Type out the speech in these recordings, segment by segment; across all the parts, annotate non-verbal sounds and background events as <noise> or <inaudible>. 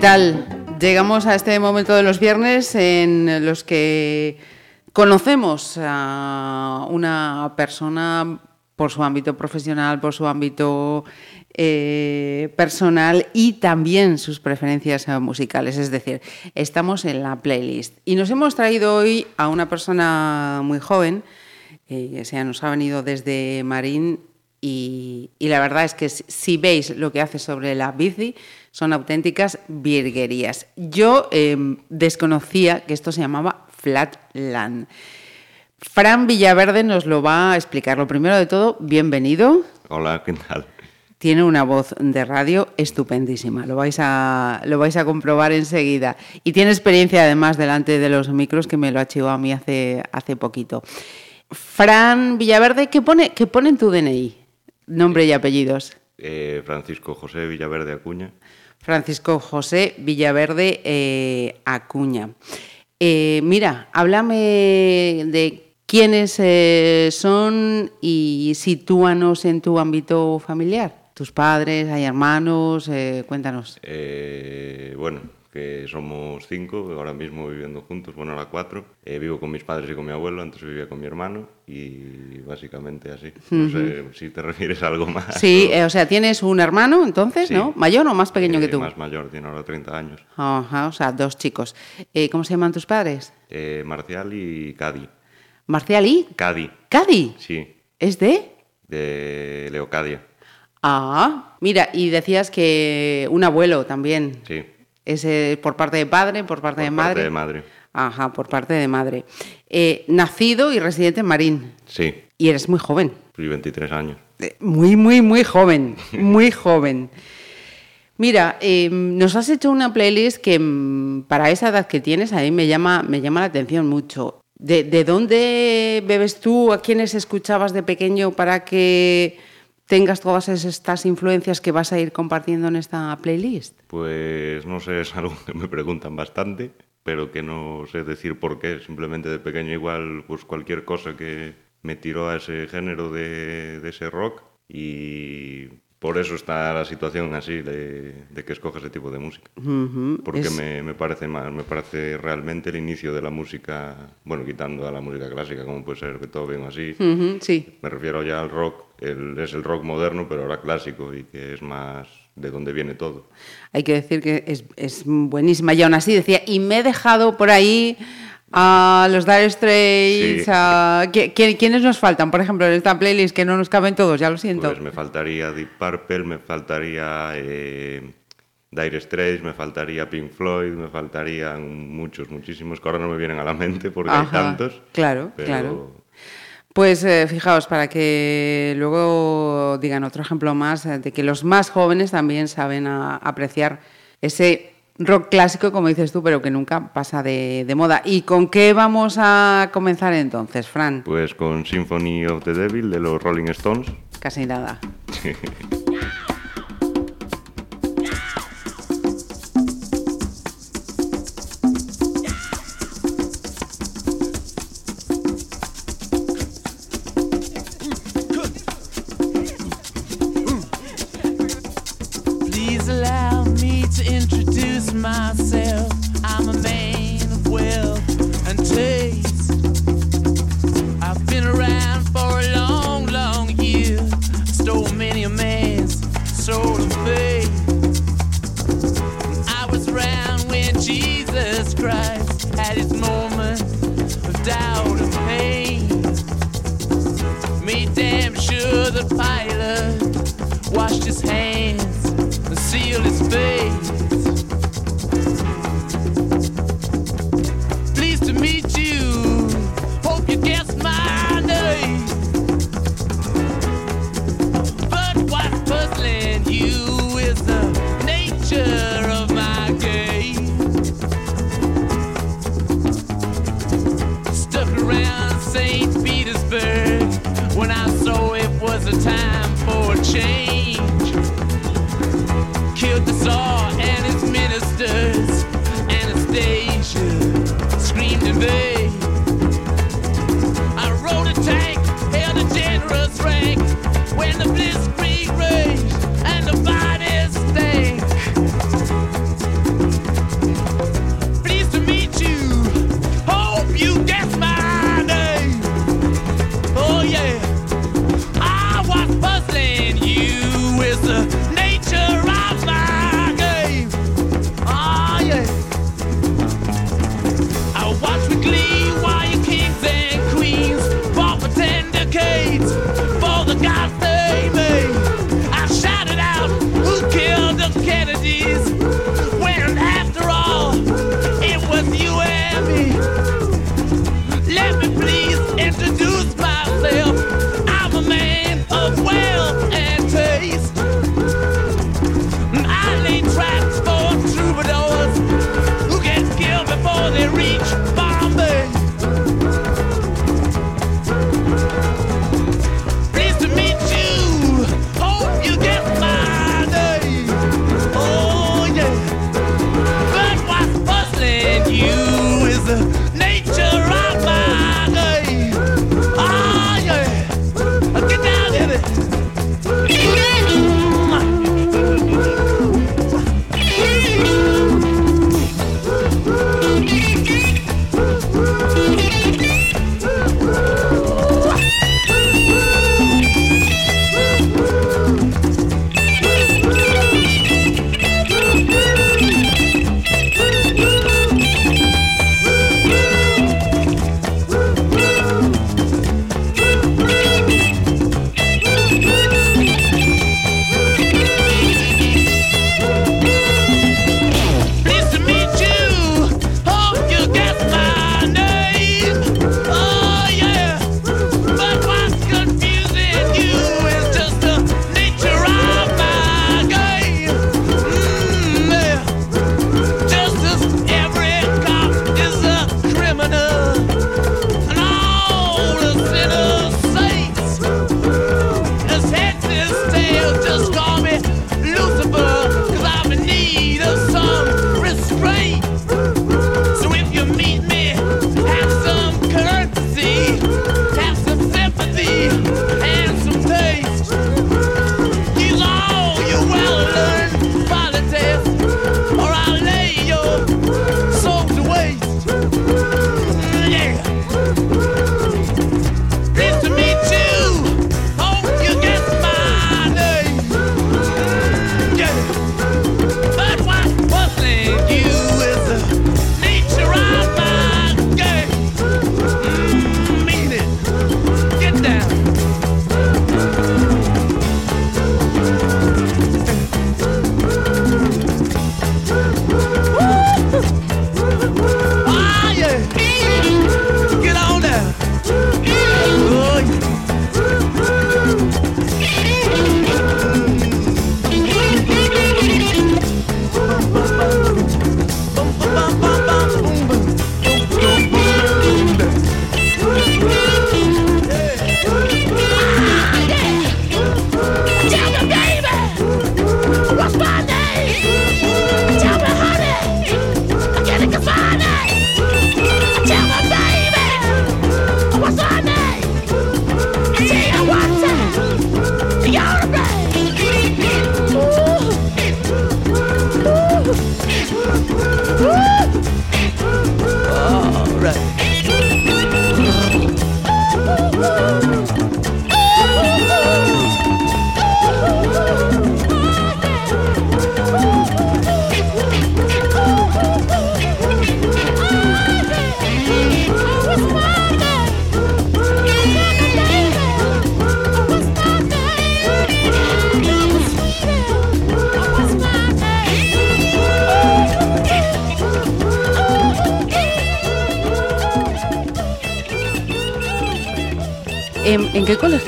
Tal? Llegamos a este momento de los viernes en los que conocemos a una persona por su ámbito profesional, por su ámbito eh, personal y también sus preferencias eh, musicales. Es decir, estamos en la playlist. Y nos hemos traído hoy a una persona muy joven, eh, que se nos ha venido desde Marín y, y, la verdad es que si, veis lo que hace sobre la bici, son auténticas virguerías. Yo eh, desconocía que esto se llamaba Flatland. Fran Villaverde nos lo va a explicar. Lo primero de todo, bienvenido. Hola, ¿qué tal? Tiene una voz de radio estupendísima, lo vais a, lo vais a comprobar enseguida. Y tiene experiencia además delante de los micros que me lo ha chivado a mí hace, hace poquito. Fran Villaverde, ¿qué pone, ¿qué pone en tu DNI? Nombre y apellidos. Eh, Francisco José Villaverde Acuña. Francisco José Villaverde eh, Acuña. Eh, mira, háblame de quiénes eh, son y sitúanos en tu ámbito familiar. Tus padres, hay hermanos, cuéntanos. bueno, que somos cinco, ahora mismo viviendo juntos, bueno, ahora cuatro. Eh, vivo con mis padres y con mi abuelo, antes vivía con mi hermano y básicamente así. No uh -huh. sé si te <laughs> refieres a algo más. Sí, o... Eh, o sea, tienes un hermano entonces, sí. ¿no? ¿Mayor o más pequeño eh, que tú? Más mayor, tiene ahora 30 años. Ajá, o sea, dos chicos. Eh, ¿Cómo se llaman tus padres? Marcial y Cadi. ¿Marcial y? Cadi. ¿Cadi? Sí. ¿Es de? De Leocadia. Ah, mira, y decías que un abuelo también. Sí. ¿Es por parte de padre, por parte por de madre? Por parte de madre. Ajá, por parte de madre. Eh, nacido y residente en Marín. Sí. Y eres muy joven. Soy 23 años. Eh, muy, muy, muy joven. Muy joven. Mira, eh, nos has hecho una playlist que mm, para esa edad que tienes a mí me llama, me llama la atención mucho. ¿De, ¿De dónde bebes tú? ¿A quiénes escuchabas de pequeño para que tengas todas estas influencias que vas a ir compartiendo en esta playlist? Pues no sé, es algo que me preguntan bastante, pero que no sé decir por qué. Simplemente de pequeño igual, pues cualquier cosa que me tiró a ese género de, de ese rock y por eso está la situación así de, de que escoge ese tipo de música. Uh -huh. Porque es... me, me, parece más, me parece realmente el inicio de la música, bueno, quitando a la música clásica, como puede ser Beethoven o así. Uh -huh, sí. Me refiero ya al rock, el, es el rock moderno, pero ahora clásico y que es más de dónde viene todo. Hay que decir que es, es buenísima. Y aún así decía, y me he dejado por ahí a los Dire Straits, Sí. a... ¿Qui- ¿quiénes nos faltan? Por ejemplo, en esta playlist que no nos caben todos, ya lo siento. Pues me faltaría Deep Purple, me faltaría eh, Dire Straits, me faltaría Pink Floyd, me faltarían muchos, muchísimos, que ahora no me vienen a la mente porque hay tantos. Claro, pero claro. Pues eh, fijaos, para que luego digan otro ejemplo más eh, de que los más jóvenes también saben a- apreciar ese rock clásico, como dices tú, pero que nunca pasa de, de moda. ¿Y con qué vamos a comenzar entonces, Fran? Pues con Symphony of the Devil de los Rolling Stones. Casi nada. <laughs>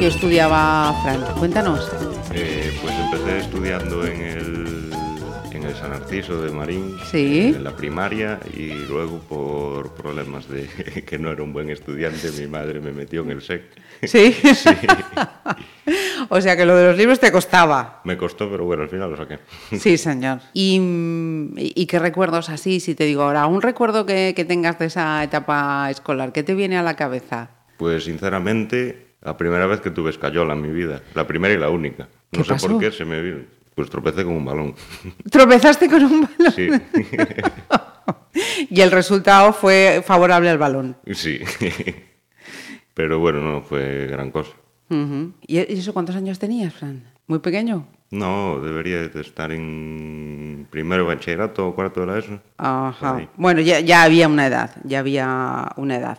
colegio estudiaba Fran? Cuéntanos. Eh, pues empecé estudiando en el, en el San Narciso de Marín, Sí. en la primaria, y luego por problemas de <laughs> que no era un buen estudiante, mi madre me metió en el SEC. <laughs> Sí. o sea que lo de los libros te costaba. Me costó, pero bueno, al final lo saqué. Sí, <laughs> señor. ¿Y, y qué recuerdos así, si te digo ahora, un recuerdo que, que tengas de esa etapa escolar? ¿Qué te viene a la cabeza? Pues sinceramente, la primera vez que tuve escayola en mi vida, la primera y la única. No ¿Qué sé pasó? por qué se me vino. Pues tropecé con un balón. ¿Tropezaste con un balón? Sí, <laughs> Y el resultado fue favorable al balón. sí. Pero bueno, no fue gran cosa. Ujú. ¿Y y eso cuántos años tenías, Fran? ¿Muy pequeño? No, debería de estar en primero bachillerato o cuarto de la ESO. Ajá. Bueno, ya, ya había una edad, ya había una edad.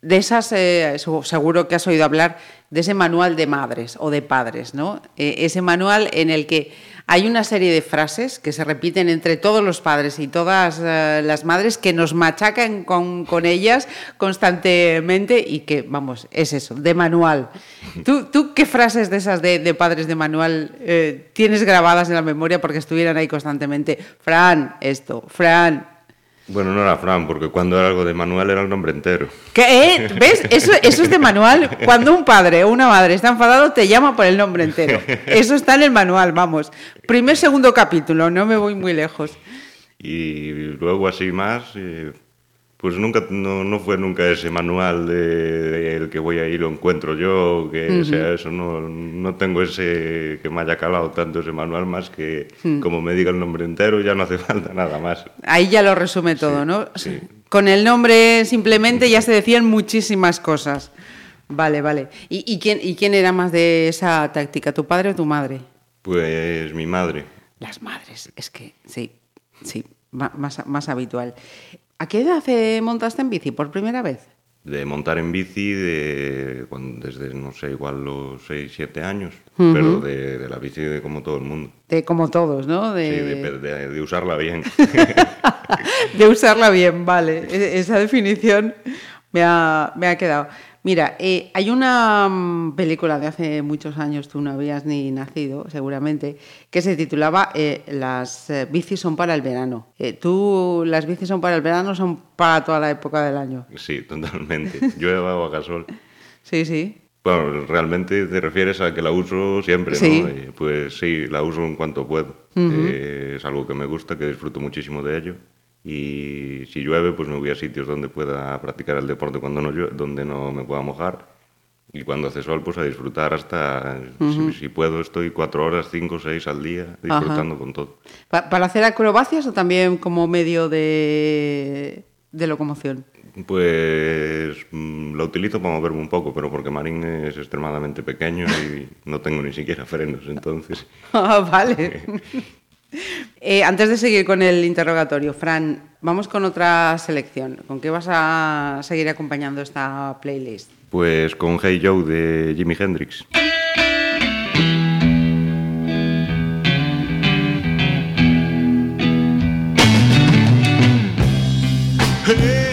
De esas, eh, seguro que has oído hablar de ese manual de madres o de padres, ¿no? Eh, ese manual en el que hay una serie de frases que se repiten entre todos los padres y todas eh, las madres que nos machacan con, con ellas constantemente y que, vamos, es eso, de manual. ¿Tú, tú qué frases de esas de, padres de manual tienes grabadas en la memoria porque estuvieran ahí constantemente? Fran, esto, Fran, Bueno, no era Fran, porque cuando era algo de Manuel era el nombre entero. ¿Qué? eh? ¿Ves? Eso, eso es de manual. Cuando un padre o una madre está enfadado, te llama por el nombre entero. Eso está en el manual, vamos. Primer, segundo capítulo, no me voy muy lejos. Y luego así más, eh, pues nunca, no, no fue nunca ese manual de, de el que voy ahí lo encuentro yo, que sea eso, no, no tengo ese que me haya calado tanto ese manual más que como me diga el nombre entero ya no hace <laughs> falta nada más. Ahí ya lo resume todo, ¿no? sí. Con el nombre simplemente ya se decían muchísimas cosas. Vale, vale. ¿Y, y quién, ¿Y quién era más de esa táctica, tu padre o tu madre? Pues mi madre. Las madres, es que sí, sí, más, más habitual. ¿A qué edad eh, montaste en bici por primera vez? de montar en bici de, cuando- desde, no sé, igual los 6, 7 años, pero de, de la bici de como todo el mundo. De como todos, ¿no? Sí, De, de, de- de usarla bien. <laughs> de usarla bien, vale. E- Esa definición me ha, me ha quedado. Mira, eh, hay una mm, película de hace muchos años, tú no habías ni nacido, seguramente, que se titulaba eh, Las eh, bicis son para el verano. Eh, ¿Tú las bicis son para el verano o son para toda la época del año? Sí, totalmente. Llueva o haga sol. <laughs> Sí, sí. Bueno, realmente te refieres a que la uso siempre, Sí. ¿no? Eh, Pues sí, la uso en cuanto puedo. Eh, es algo que me gusta, que disfruto muchísimo de ello. Y si llueve, pues me voy a sitios donde pueda practicar el deporte cuando no llueve, donde no me pueda mojar. Y cuando hace sol, pues a disfrutar hasta, si, si puedo, estoy cuatro horas, cinco, seis al día, disfrutando con todo. Pa- ¿Para hacer acrobacias o también como medio de, de locomoción? Pues mm, lo utilizo para moverme un poco, pero porque Marín es extremadamente pequeño y no tengo ni siquiera frenos, entonces... <laughs> Ah, vale. <laughs> Eh, antes de seguir con el interrogatorio, Fran, vamos con otra selección. ¿Con qué vas a seguir acompañando esta playlist? Pues con Hey Joe de Jimi Hendrix. Hey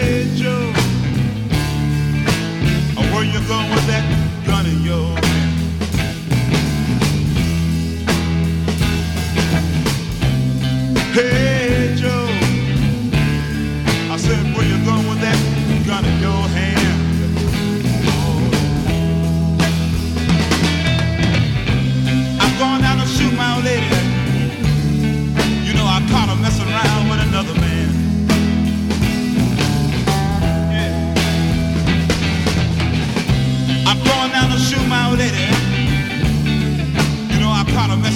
pot of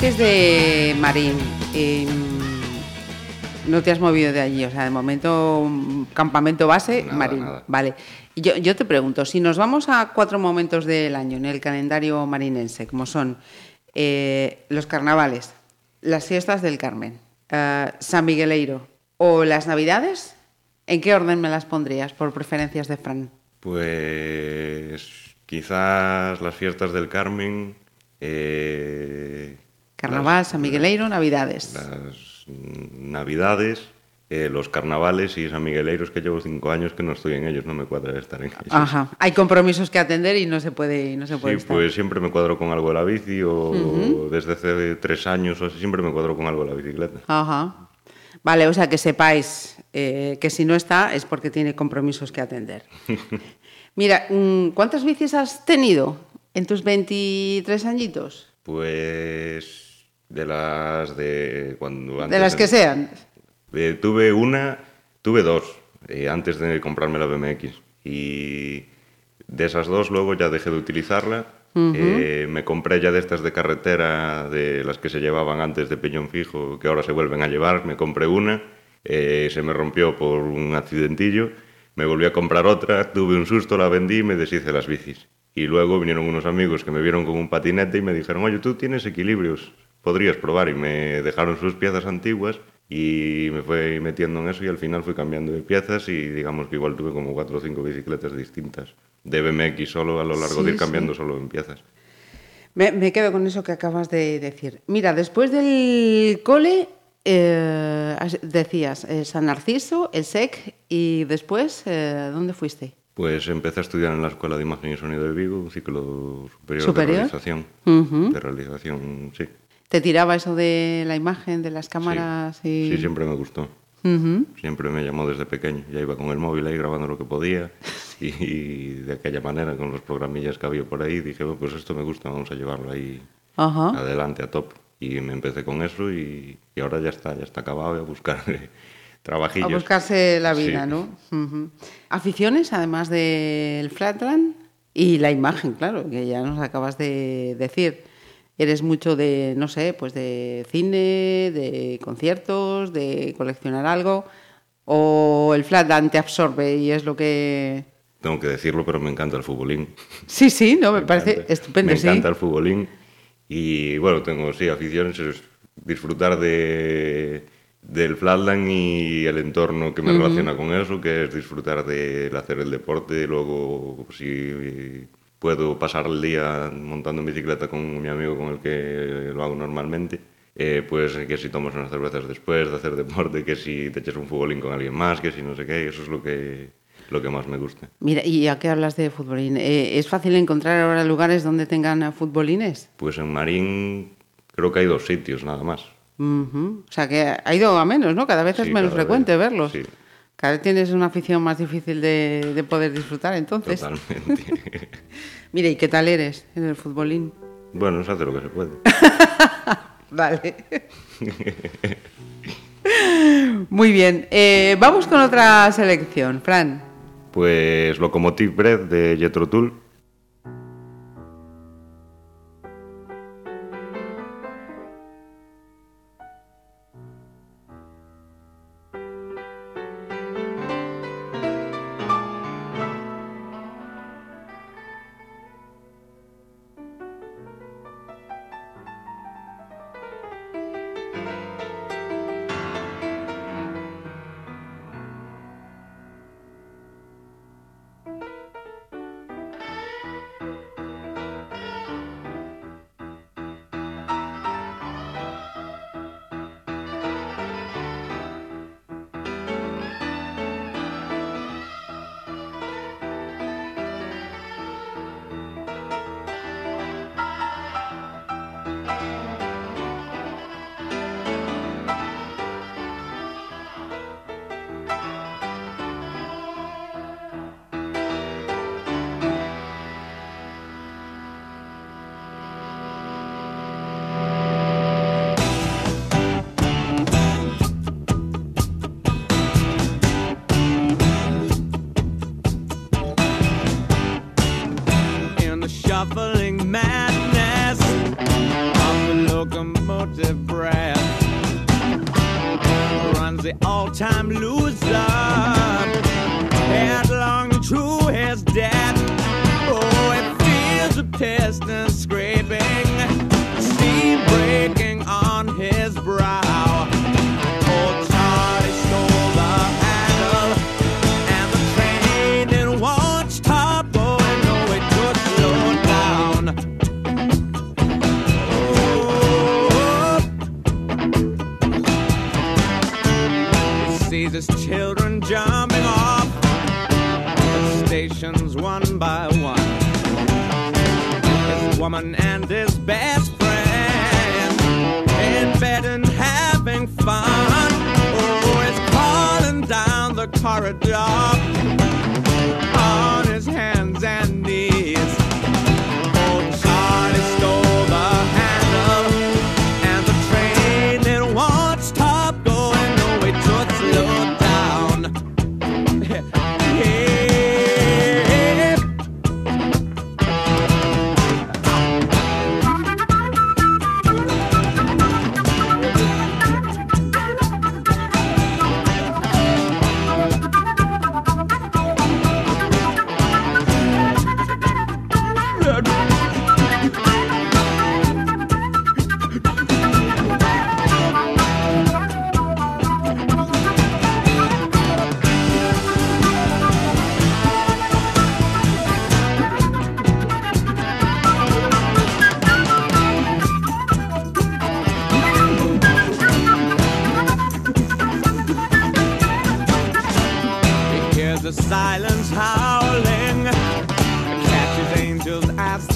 Que es de Marín. eh, no te has movido de allí, o sea, de momento mm, campamento base, Nada, Marín. nada. Vale. Yo te pregunto, si nos vamos a cuatro momentos del año en el calendario marinense, como son eh, los carnavales, las fiestas del Carmen, eh, San Migueleiro o las Navidades, ¿en qué orden me las pondrías por preferencias de Fran? Pues quizás las fiestas del Carmen, eh, Carnaval, las- San Migueleiro, Navidades. las Navidades, eh, los carnavales y San Migueleiros, que llevo cinco años que no estoy en ellos, no me cuadra estar en ellos. Ajá. Hay compromisos que atender y no se puede, no se puede Sí, estar. pues siempre me cuadro con algo de la bici o desde hace tres años o así, siempre me cuadro con algo de la bicicleta. Ajá. Vale, o sea que sepáis eh, que si no está es porque tiene compromisos que atender. <laughs> Mira, mm, ¿cuántas bicis has tenido en tus 23 añitos? Pues de las de cuando De antes las que sean. Eh, tuve una, tuve dos eh, antes de comprarme la BMX y de esas dos luego ya dejé de utilizarla. Eh, me compré ya de estas de carretera, de las que se llevaban antes de peñón fijo, que ahora se vuelven a llevar. Me compré una, eh, se me rompió por un accidentillo, me volví a comprar otra, tuve un susto, la vendí y me deshice las bicis. Y luego vinieron unos amigos que me vieron con un patinete y me dijeron, oye, tú tienes equilibrios, podrías probar. Y me dejaron sus piezas antiguas y me fui metiendo en eso y al final fui cambiando de piezas y digamos que igual tuve como cuatro o cinco bicicletas distintas de BMX solo a lo largo de Sí, ir cambiando sí. solo en piezas. Me, me quedo con eso que acabas de decir. Mira, después del cole, eh, decías eh, San Narciso, el SEC, y después, eh, ¿dónde fuiste? Pues empecé a estudiar en la Escuela de Imagen y Sonido de Vigo, un ciclo superior, ¿Superior? de realización. Ujú. De realización, sí. ¿Te tiraba eso de la imagen, de las cámaras? Sí, y... Sí, siempre me gustó. Siempre me llamó desde pequeño. Ya iba con el móvil ahí grabando lo que podía. <laughs> Y, y de aquella manera, con los programillas que había por ahí, dije, bueno, pues esto me gusta, vamos a llevarlo ahí adelante a top. Y me empecé con eso y, y ahora ya está, ya está acabado a buscar <laughs> trabajillos. A buscarse la vida, Sí. ¿no? Ujú. Aficiones, además del flatland y la imagen, claro, que ya nos acabas de decir. Eres mucho de, no sé, pues de cine, de conciertos, de coleccionar algo, o el flatland te absorbe y es lo que... Tengo que decirlo, pero me encanta el futbolín. Sí, sí, no, me, parece encanta. estupendo, Me sí. encanta el futbolín. Y bueno, tengo, sí, aficiones, es disfrutar de, del flatland y el entorno que me relaciona con eso, que es disfrutar de hacer el deporte. Luego, si puedo pasar el día montando en bicicleta con mi amigo con el que lo hago normalmente. eh, pues que si tomas unas cervezas después de hacer deporte, que si te echas un futbolín con alguien más, que si no sé qué, eso es lo que, lo que más me gusta. Mira, ¿y a qué hablas de futbolín? Eh, ¿Es fácil encontrar ahora lugares donde tengan futbolines? Pues en Marín creo que hay dos sitios nada más. Ujú. O sea que ha ido a menos, ¿no? Cada vez es Sí, menos frecuente vez, verlos. sí. Cada vez tienes una afición más difícil de, de poder disfrutar, entonces. Totalmente. <laughs> Mira, ¿y qué tal eres en el futbolín? bueno, se hace lo que se puede. <laughs> Vale. Muy bien. Eh, vamos con otra selección, Fran. Pues Locomotive Breath de Jethro Tull.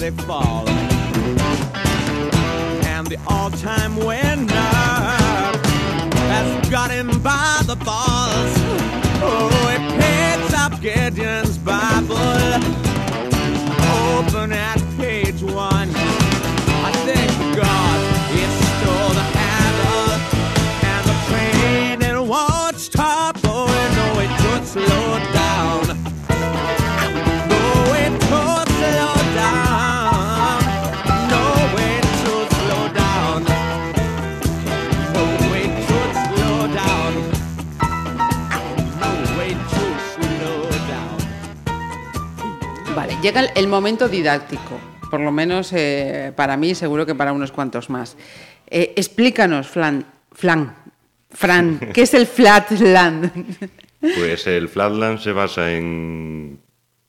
They fall. And the all-time winner has got him by the balls. Oh, he picks up Gideon's Bible, llega el, momento didáctico, por lo menos eh, para mí, seguro que para unos cuantos más. Eh, explícanos, Flan, Flan, Fran, <laughs> ¿qué es el Flatland? Pues el flatland se basa en,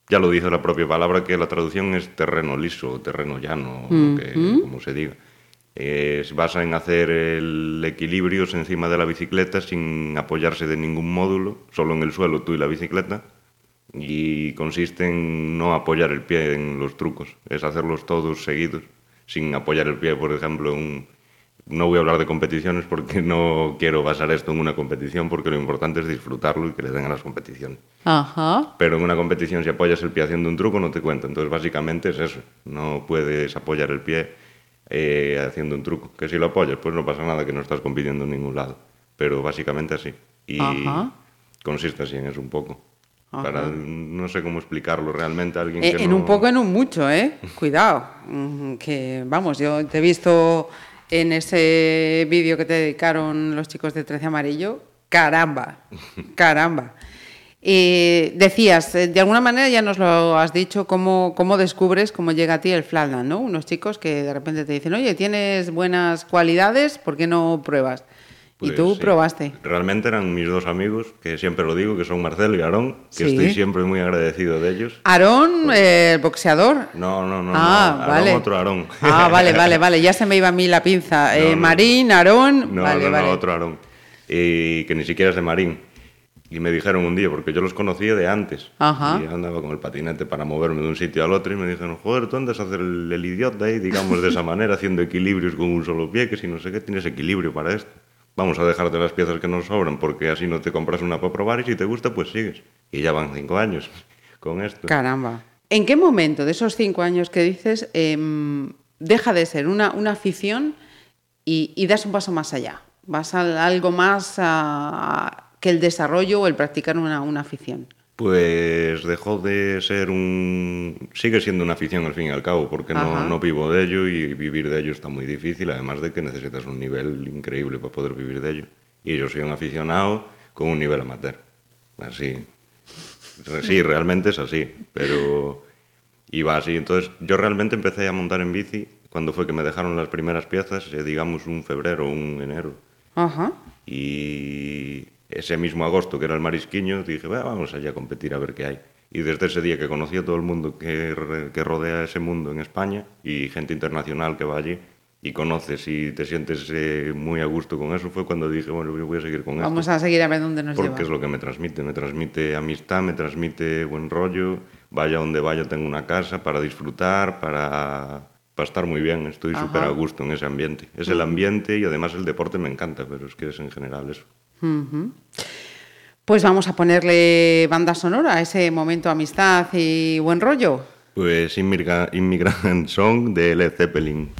ya lo dice la propia palabra, que la traducción es terreno liso, terreno llano, lo que, como se diga. Eh, se basa en hacer el equilibrio encima de la bicicleta sin apoyarse de ningún módulo, solo en el suelo tú y la bicicleta. Y consiste en no apoyar el pie en los trucos, es hacerlos todos seguidos, sin apoyar el pie, por ejemplo, un, no voy a hablar de competiciones porque no quiero basar esto en una competición, porque lo importante es disfrutarlo y que le den a las competiciones. Ajá. Pero en una competición, si apoyas el pie haciendo un truco, no te cuenta. Entonces, básicamente es eso. No puedes apoyar el pie eh, haciendo un truco. Que si lo apoyas, pues no pasa nada, que no estás compitiendo en ningún lado. Pero básicamente así. Y Ajá. consiste así en eso un poco. Para, no sé cómo explicarlo realmente a alguien Eh, que en no- un poco, en un mucho, ¿eh? <laughs> Cuidado. Mm, Que, vamos, yo te he visto en ese vídeo que te dedicaron los chicos de 13 Amarillo. Caramba, <laughs> caramba. Y decías, eh, de alguna manera ya nos lo has dicho, cómo, cómo descubres cómo llega a ti el flatland, ¿no? Unos chicos que de repente te dicen, oye, tienes buenas cualidades, ¿por qué no pruebas? Y Pues tú sí. probaste. Realmente eran mis dos amigos, que siempre lo digo, que son Marcelo y Aarón, que Sí. estoy siempre muy agradecido de ellos. Aarón, eh, el boxeador. No, no, no, Ah, no. Aarón, vale. otro Aarón. Ah, vale, <laughs> vale, vale. Ya se me iba a mí la pinza. Eh, No, no. Marín, Aarón. No, vale, no, no, vale. otro Aarón. Y que ni siquiera es de Marín. Y me dijeron un día, porque yo los conocía de antes. Ajá. Y andaba con el patinete para moverme de un sitio al otro y me dijeron, joder, tú andas a hacer el, el idiota ahí, digamos, de esa <laughs> manera, haciendo equilibrios con un solo pie, que si no sé qué, tienes equilibrio para esto. Vamos a dejarte las piezas que nos sobran, porque así no te compras una para probar y si te gusta, pues sigues. Y ya van cinco años <laughs> con esto. Caramba. ¿En qué momento de esos cinco años que dices em, deja de ser una, una afición y, das un paso más allá? ¿Vas a algo más que el desarrollo o el practicar una, una afición? Pues dejó de ser un... Sigue siendo una afición al fin y al cabo, porque no, no vivo de ello y vivir de ello está muy difícil, además de que necesitas un nivel increíble para poder vivir de ello. Y yo soy un aficionado con un nivel amateur. Así. Sí, realmente es así. Pero iba así. Entonces, yo realmente empecé a montar en bici cuando fue que me dejaron las primeras piezas, eh, digamos un febrero o un enero. Ajá. Y ese mismo agosto, que era el marisquiño, dije, "Va, vamos allá a competir a ver qué hay. Y desde ese día que conocí a todo el mundo que, que rodea ese mundo en España y gente internacional que va allí y conoces y te sientes eh, muy a gusto con eso, fue cuando dije, bueno, yo voy a seguir con Vamos esto. a seguir a ver dónde nos Porque lleva. es lo que me transmite, me transmite amistad, me transmite buen rollo, vaya donde vaya tengo una casa para disfrutar, para, para estar muy bien, estoy súper a gusto en ese ambiente. Es el ambiente y además el deporte me encanta, pero es que es en general eso. Pues vamos a ponerle banda sonora a ese momento amistad y buen rollo. Pues Immigra- Immigrant Song de Led Zeppelin.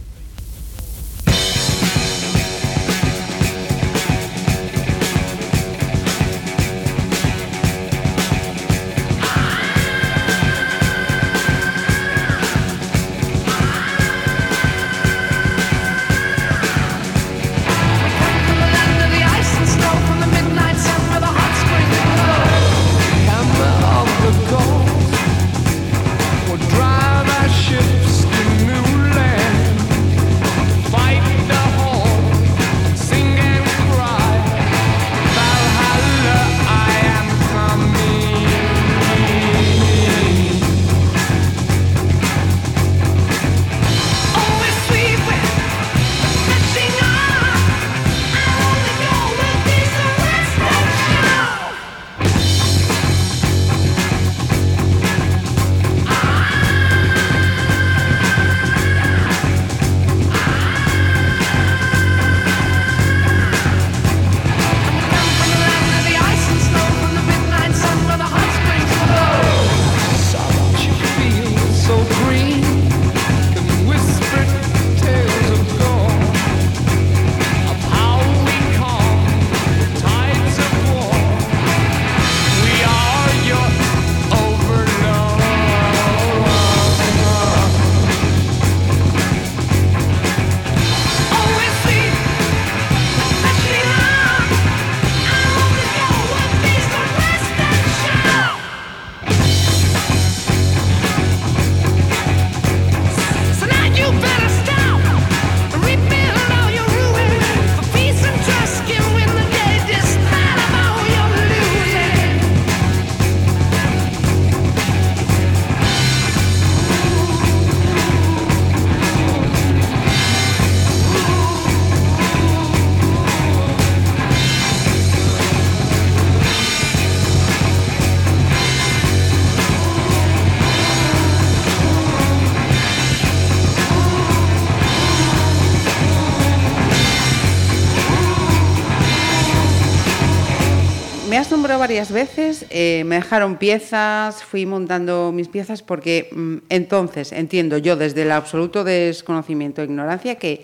Varias veces, eh, me dejaron piezas, fui montando mis piezas porque mm, entonces entiendo yo desde el absoluto desconocimiento e ignorancia que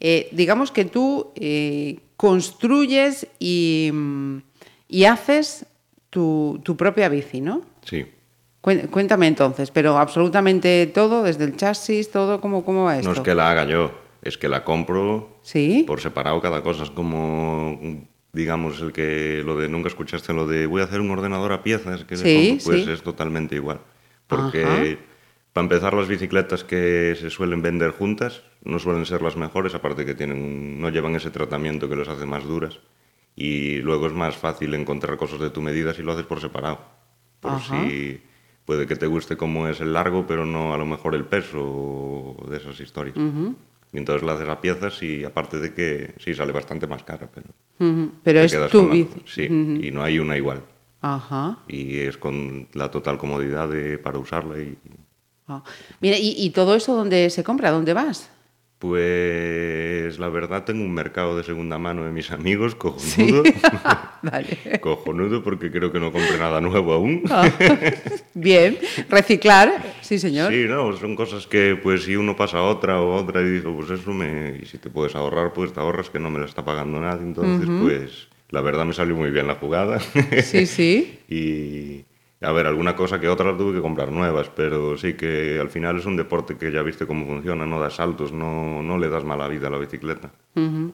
eh, digamos que tú eh, construyes y, mm, y haces tu, tu propia bici, ¿no? Sí. Cuéntame entonces, pero absolutamente todo, desde el chasis, todo, ¿cómo, cómo va esto? No es que la haga yo, es que la compro ¿Sí? por separado cada cosa. Es como, digamos, el que lo de nunca escuchaste lo de voy a hacer un ordenador a piezas, que Sí, pues sí. es totalmente igual. Porque Ajá. para empezar las bicicletas que se suelen vender juntas no suelen ser las mejores, aparte que tienen no llevan ese tratamiento que los hace más duras. Y luego es más fácil encontrar cosas de tu medida si lo haces por separado. Por Ajá. si puede que te guste cómo es el largo, pero no a lo mejor el peso de esas historias. Y entonces la haces a piezas y aparte de que sí sale bastante más cara, pero Pero es tu la- bici. Sí, y no hay una igual. Ajá. Y es con la total comodidad de, para usarla. Y, Ah. Mira, ¿y, y todo eso dónde se compra? ¿Dónde vas? Pues la verdad tengo un mercado de segunda mano de mis amigos, Sí. cojonudo. <laughs> vale. cojonudo porque creo que no compré nada nuevo aún. Ah, Bien, reciclar, sí señor. Sí, no, son cosas que pues si uno pasa a otra o otra y digo, pues eso me... Y si te puedes ahorrar, pues te ahorras que no me la está pagando nadie. Entonces, pues la verdad me salió muy bien la jugada. Sí, sí. <laughs> y, A ver, alguna cosa que otra la tuve que comprar nuevas, pero sí que al final es un deporte que ya viste cómo funciona, no das saltos, no, no le das mala vida a la bicicleta.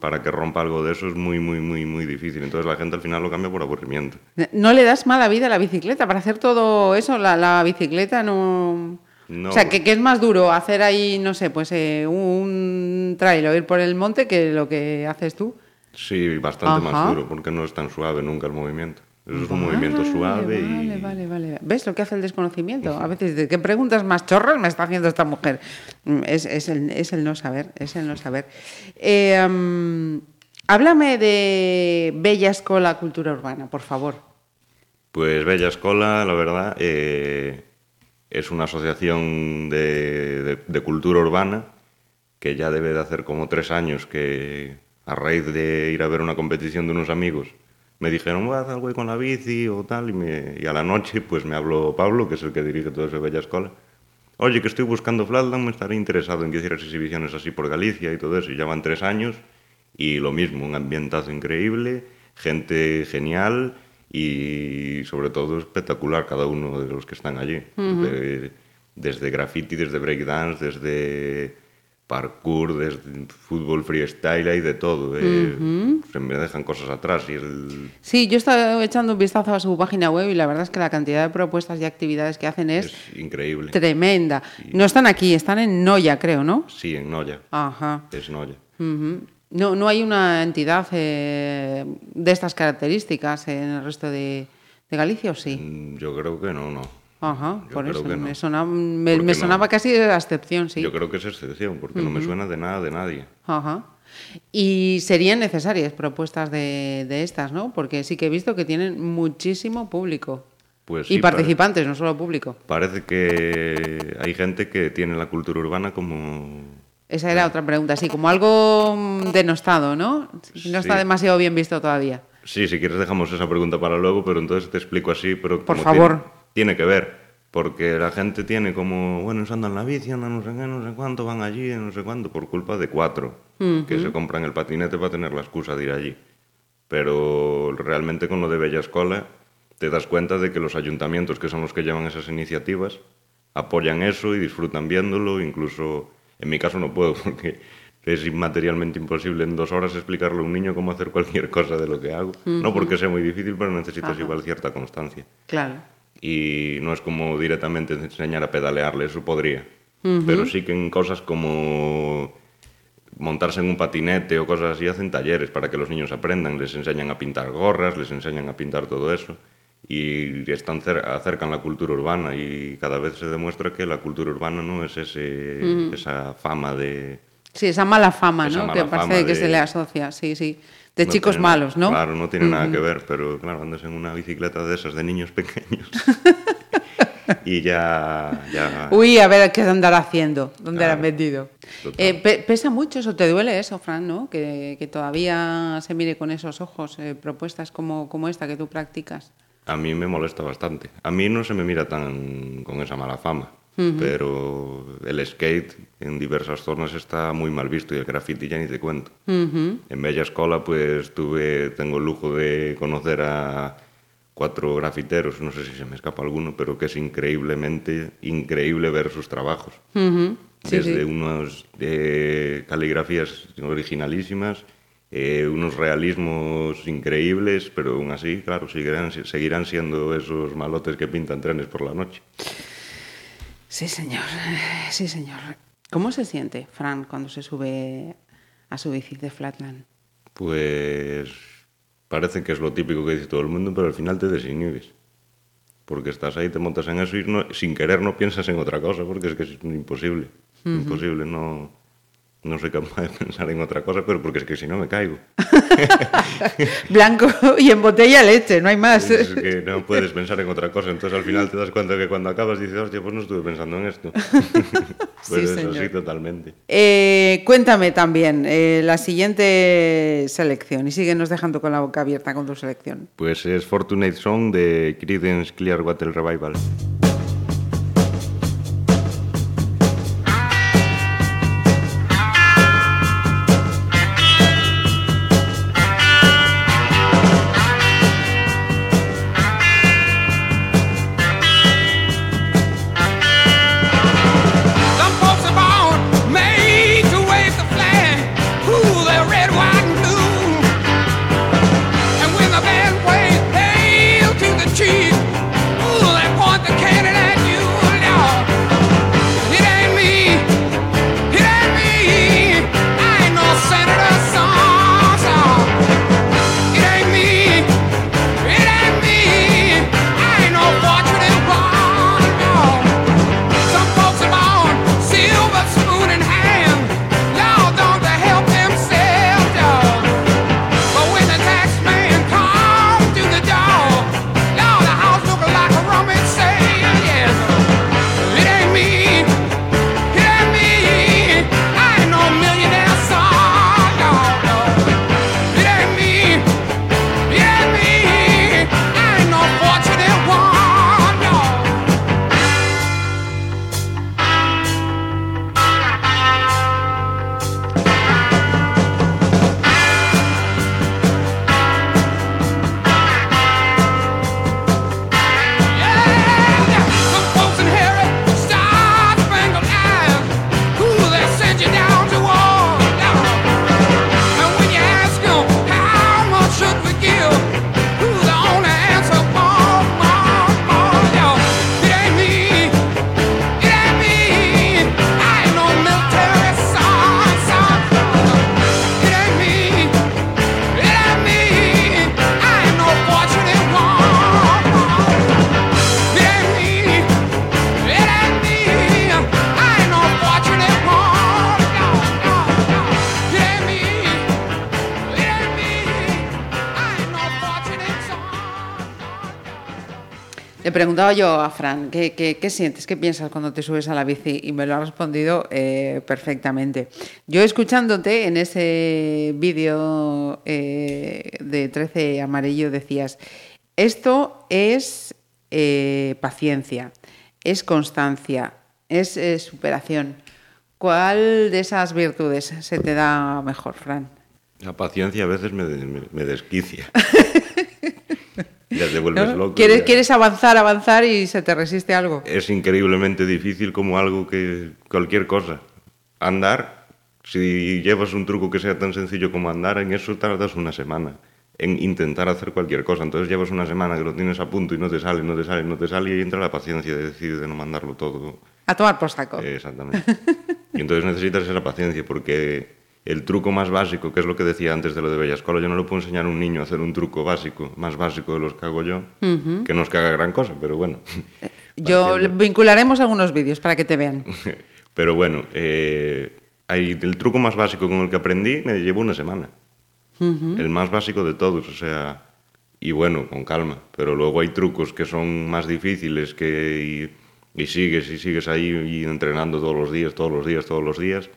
Para que rompa algo de eso es muy, muy, muy, muy difícil. Entonces la gente al final lo cambia por aburrimiento. No le das mala vida a la bicicleta. Para hacer todo eso, la, la bicicleta no... No, o sea, que, que es más duro hacer ahí, no sé, pues eh, un trail o ir por el monte que lo que haces tú. Sí, bastante Ajá. más duro, porque no es tan suave nunca el movimiento. Eso es un movimiento suave vale, y... Vale, vale, ¿Ves lo que hace el desconocimiento? A veces, ¿de qué preguntas más chorras me está haciendo esta mujer? Mm, Es, es el, es el no saber, es el no saber. Eh, mm, háblame de Bella Escola Cultura Urbana, por favor. Pues Bella Escola, la verdad, eh, es una asociación de, de- de cultura urbana que ya debe de hacer como tres años que a raíz de ir a ver una competición de unos amigos me dijeron, hacer algo con la bici o tal, y, me- y a la noche pues me habló Pablo, que es el que dirige todo ese Bella Escola. Oye, que estoy buscando Flatland, me estaré interesado en que hicieras exhibiciones así por Galicia y todo eso. Y ya van tres años y lo mismo, un ambientazo increíble, gente genial y sobre todo espectacular cada uno de los que están allí. De- desde graffiti, desde breakdance, desde parkour, desde fútbol freestyle, hay de todo. eh. Se me dejan cosas atrás y el, Sí, yo he estado echando un vistazo a su página web y la verdad es que la cantidad de propuestas y actividades que hacen es, es increíble. tremenda. No están aquí, están en Noya, creo, ¿no? Sí, en Noya. Ajá. Es Noya. No, no hay una entidad eh, de estas características en el resto de, de Galicia, ¿o sí? Mm, Yo creo que no, no. Ajá, Yo por eso. no. Me sonaba, me, me no. sonaba casi de la excepción, sí. Yo creo que es excepción, porque no me suena de nada de nadie. Ajá. Y serían necesarias propuestas de, de estas, ¿no? Porque sí que he visto que tienen muchísimo público. Pues y sí, participantes, no solo público. Parece que hay gente que tiene la cultura urbana como... Esa era otra pregunta, sí, como algo mm, denostado, ¿no? No está Sí. demasiado bien visto todavía. Sí, si quieres dejamos esa pregunta para luego, pero entonces te explico así, pero Por favor. Tiene, tiene que ver, porque la gente tiene como, bueno, se andan la bici, andan no sé qué, no sé cuánto, van allí, no sé cuánto, por culpa de cuatro, que se compran el patinete para tener la excusa de ir allí. Pero realmente con lo de Bella Escola te das cuenta de que los ayuntamientos, que son los que llevan esas iniciativas, apoyan eso y disfrutan viéndolo, incluso en mi caso no puedo <laughs> porque es inmaterialmente imposible en dos horas explicarle a un niño cómo hacer cualquier cosa de lo que hago. No porque sea muy difícil, pero necesitas igual cierta constancia. Claro. Y no es como directamente enseñar a pedalearle, eso podría. Pero sí que en cosas como montarse en un patinete o cosas así hacen talleres para que los niños aprendan, les enseñan a pintar gorras, les enseñan a pintar todo eso y están cer- acercan la cultura urbana y cada vez se demuestra que la cultura urbana no es ese, esa fama de Sí, esa mala fama, Esa ¿no? mala que parece que de- se le asocia, sí, sí. De no chicos tiene- malos, ¿no? Claro, no tiene nada que ver, pero claro, andas en una bicicleta de esas de niños pequeños <laughs> y ya, ya Uy, a ver qué andará haciendo, dónde Claro. la han metido. Eh, pe- pesa mucho eso, ¿te duele eso, Fran, no? Que, que todavía se mire con esos ojos eh, propuestas como, como esta que tú practicas. A mí me molesta bastante. A mí no se me mira tan con esa mala fama, pero el skate en diversas zonas está muy mal visto y el graffiti ya ni te cuento. En Bella Escola pues tuve, tengo el lujo de conocer a cuatro grafiteros, no sé si se me escapa alguno, pero que es increíblemente increíble ver sus trabajos. Ujú, sí, Desde sí. unas eh, caligrafías originalísimas, eh, unos realismos increíbles, pero aún así, claro, seguirán, seguirán siendo esos malotes que pintan trenes por la noche. Sí, señor, sí, señor. ¿Cómo se siente, Fran, cuando se sube a su bici de Flatland? Pues parece que es lo típico que dice todo el mundo, pero al final te desinhibes. Porque estás ahí, te montas en eso y no- sin querer no piensas en otra cosa, porque es que es imposible. Imposible, no, no soy capaz de pensar en otra cosa, pero porque es que si no me caigo. <laughs> Blanco y en botella leche, no hay más. Es que no puedes pensar en otra cosa, entonces al final te das cuenta que cuando acabas dices, hostia, pues no estuve pensando en esto. <laughs> pues Sí, es señor. así totalmente. Eh, cuéntame también eh, la siguiente selección y síguenos dejando con la boca abierta con tu selección. Pues es Fortunate Song de Creedence Clearwater Revival. Le preguntaba yo a Fran, ¿qué, qué, qué sientes, qué piensas cuando te subes a la bici? Y me lo ha respondido eh, perfectamente. Yo escuchándote en ese vídeo eh, de 13 amarillo decías, esto es eh, paciencia, es constancia, es superación. ¿Cuál de esas virtudes se te da mejor, Fran? La paciencia a veces me, me- me desquicia. <laughs> ya te vuelves ¿No? loco. ¿Quieres, ya. quieres avanzar, avanzar y se te resiste algo? Es increíblemente difícil como algo que cualquier cosa. Andar, si llevas un truco que sea tan sencillo como andar, en eso tardas una semana. En intentar hacer cualquier cosa. Entonces llevas una semana que lo tienes a punto y no te sale, no te sale, no te sale y entra la paciencia de decir de no mandarlo todo. A tomar por saco. Exactamente. Y entonces necesitas esa paciencia porque el truco más básico, que es lo que decía antes de lo de Bella Escuela, yo no le puedo enseñar a un niño a hacer un truco básico, más básico de los que hago yo, que no es que haga gran cosa, pero bueno. Yo Partiendo. vincularemos algunos vídeos para que te vean. <laughs> Pero bueno, eh, hay, el truco más básico con el que aprendí me llevó una semana. El más básico de todos, o sea, y bueno, con calma. Pero luego hay trucos que son más difíciles que y, y sigues y sigues ahí y entrenando todos los días, todos los días, todos los días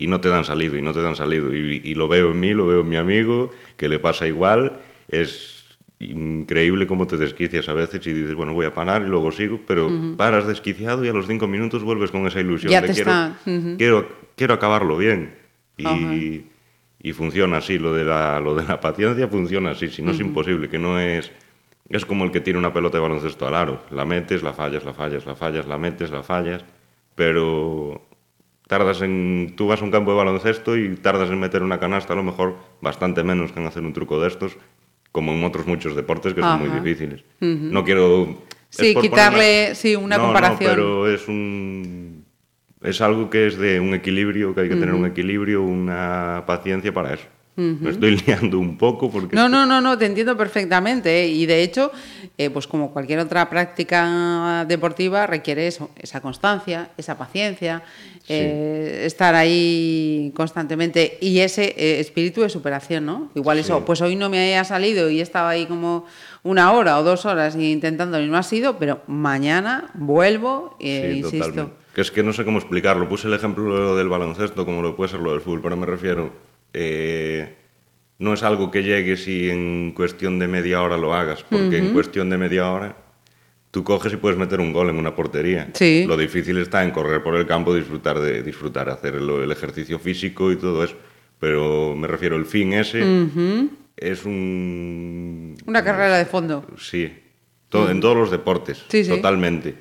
y no te dan salido y no te dan salido. Y, y lo veo en mí, lo veo en mi amigo, que le pasa igual. Es increíble cómo te desquicias a veces y dices, bueno, voy a parar y luego sigo, pero paras desquiciado y a los cinco minutos vuelves con esa ilusión Ya de te quiero, está, ujú. quiero, quiero acabarlo bien. Y, Ajá. y funciona así, lo de, la, lo de la paciencia funciona así, si no es imposible, que no es... Es como el que tiene una pelota de baloncesto al aro. La metes, la fallas, la fallas, la fallas, la metes, la fallas, pero tardas en... Tú vas a un campo de baloncesto y tardas en meter una canasta a lo mejor bastante menos que en hacer un truco de estos, como en otros muchos deportes que son muy difíciles. No quiero... Sí, quitarle, ponerme- sí, una No, no, comparación. pero es un... Es algo que es de un equilibrio, que hay que tener un equilibrio, una paciencia para eso. Me estoy <laughs> liando un poco porque... No, no, no, no, te entiendo perfectamente. ¿eh? Y de hecho, eh, pues como cualquier otra práctica deportiva, requiere eso, esa constancia, esa paciencia, eh, estar ahí constantemente y ese espíritu de superación, ¿no? Igual eso, pues hoy no me haya salido y estaba ahí como una hora o dos horas intentándolo y no ha sido, pero mañana vuelvo e Sí, insisto. totalmente. Que es que no sé cómo explicarlo. Puse el ejemplo del baloncesto como lo puede ser lo del fútbol, pero me refiero, eh, no es algo que llegues y en cuestión de media hora lo hagas, porque en cuestión de media hora tú coges y puedes meter un gol en una portería. Sí. Lo difícil está en correr por el campo, disfrutar de disfrutar, hacer el ejercicio físico y todo eso. Pero me refiero, el fin ese es un... Una carrera de fondo. Sí, todo, en todos los deportes, Sí, sí. totalmente.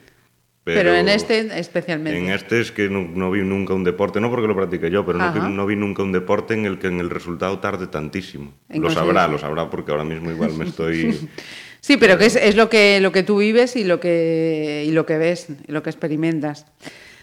Pero, en este especialmente. En este es que no, no vi nunca un deporte, no porque lo practique yo, pero no, que no vi nunca un deporte en el que en el resultado tarde tantísimo. Lo sabrá, lo sabrá porque ahora mismo igual me estoy... <laughs> Sí, pero que es, es lo que lo que tú vives y lo que y lo que ves, y lo que experimentas.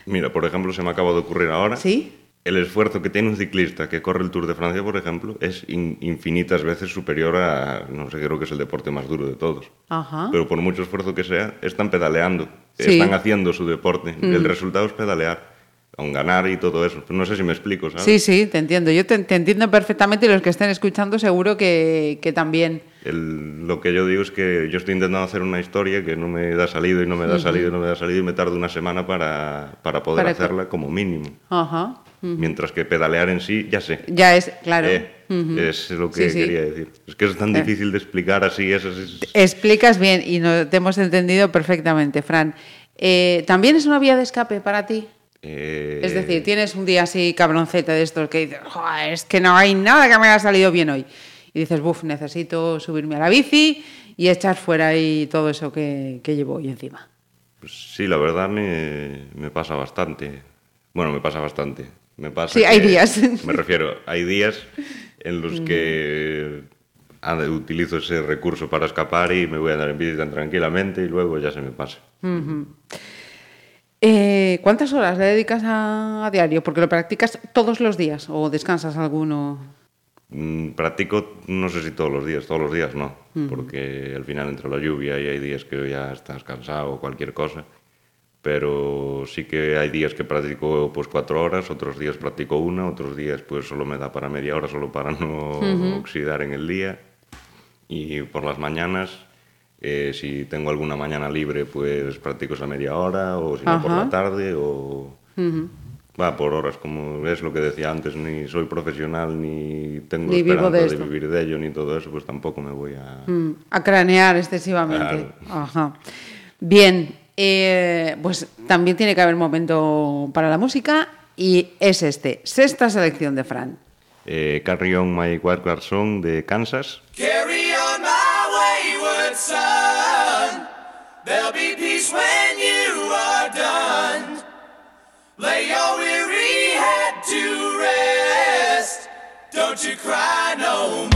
Mira, por ejemplo, se me acaba de ocurrir ahora. ¿Sí? El esfuerzo que tiene un ciclista que corre el Tour de Francia, por ejemplo, es in- infinitas veces superior a, no sé, creo que es el deporte más duro de todos. Ajá. Pero por mucho esfuerzo que sea, están pedaleando, Sí. están haciendo su deporte. El resultado es pedalear, aun ganar y todo eso. No sé si me explico, ¿sabes? Sí, sí, te entiendo. Yo te, te entiendo perfectamente y los que estén escuchando seguro que, que también. El- lo que yo digo es que yo estoy intentando hacer una historia que no me da salido y no me da salido y no me da salido y me tardo una semana para, para poder Para que- hacerla como mínimo. Ajá. Mientras que pedalear en sí, ya sé. Ya es, claro. Eh, Es lo que Sí, sí. quería decir. Es que es tan Eh. difícil de explicar así. Es, es- Explicas bien y no, te hemos entendido perfectamente, Fran. Eh, ¿También es una vía de escape para ti? eh, Es decir, tienes un día así cabroncete de estos que dices, "Joder, es que no hay nada que me haya salido bien hoy. Y dices, buf, necesito subirme a la bici y echar fuera ahí todo eso que, que llevo hoy encima. pues sí, la verdad me, me pasa bastante. Bueno, me pasa bastante. Me pasa Sí, hay días. Me refiero, hay días en los que ah, utilizo ese recurso para escapar y me voy a andar en bici tan tranquilamente y luego ya se me pasa. Eh, ¿Cuántas horas le dedicas a, a diario? Porque lo practicas todos los días o descansas alguno. Mm, Practico, no sé si todos los días, todos los días no, porque al final entra la lluvia y hay días que ya estás cansado o cualquier cosa, pero sí que hay días que practico pues cuatro horas, otros días practico una, otros días pues solo me da para media hora, solo para <laughs> no oxidar en el día y por las mañanas Eh, si tengo alguna mañana libre, pues practico esa media hora, o si no por la tarde, o... Va por horas, como es lo que decía antes, ni soy profesional, ni tengo Ni esperanza de de, vivir de ello, ni todo eso, pues tampoco me voy a... Mm, a cranear excesivamente. Claro. Ajá. Bien, eh, pues también tiene que haber momento para la música y es este, sexta selección de Fran. Eh, Carry On My White Song de Kansas. Carry on my wayward son. There'll be peace when you are done. Lay your weary head to rest. Don't you cry no more.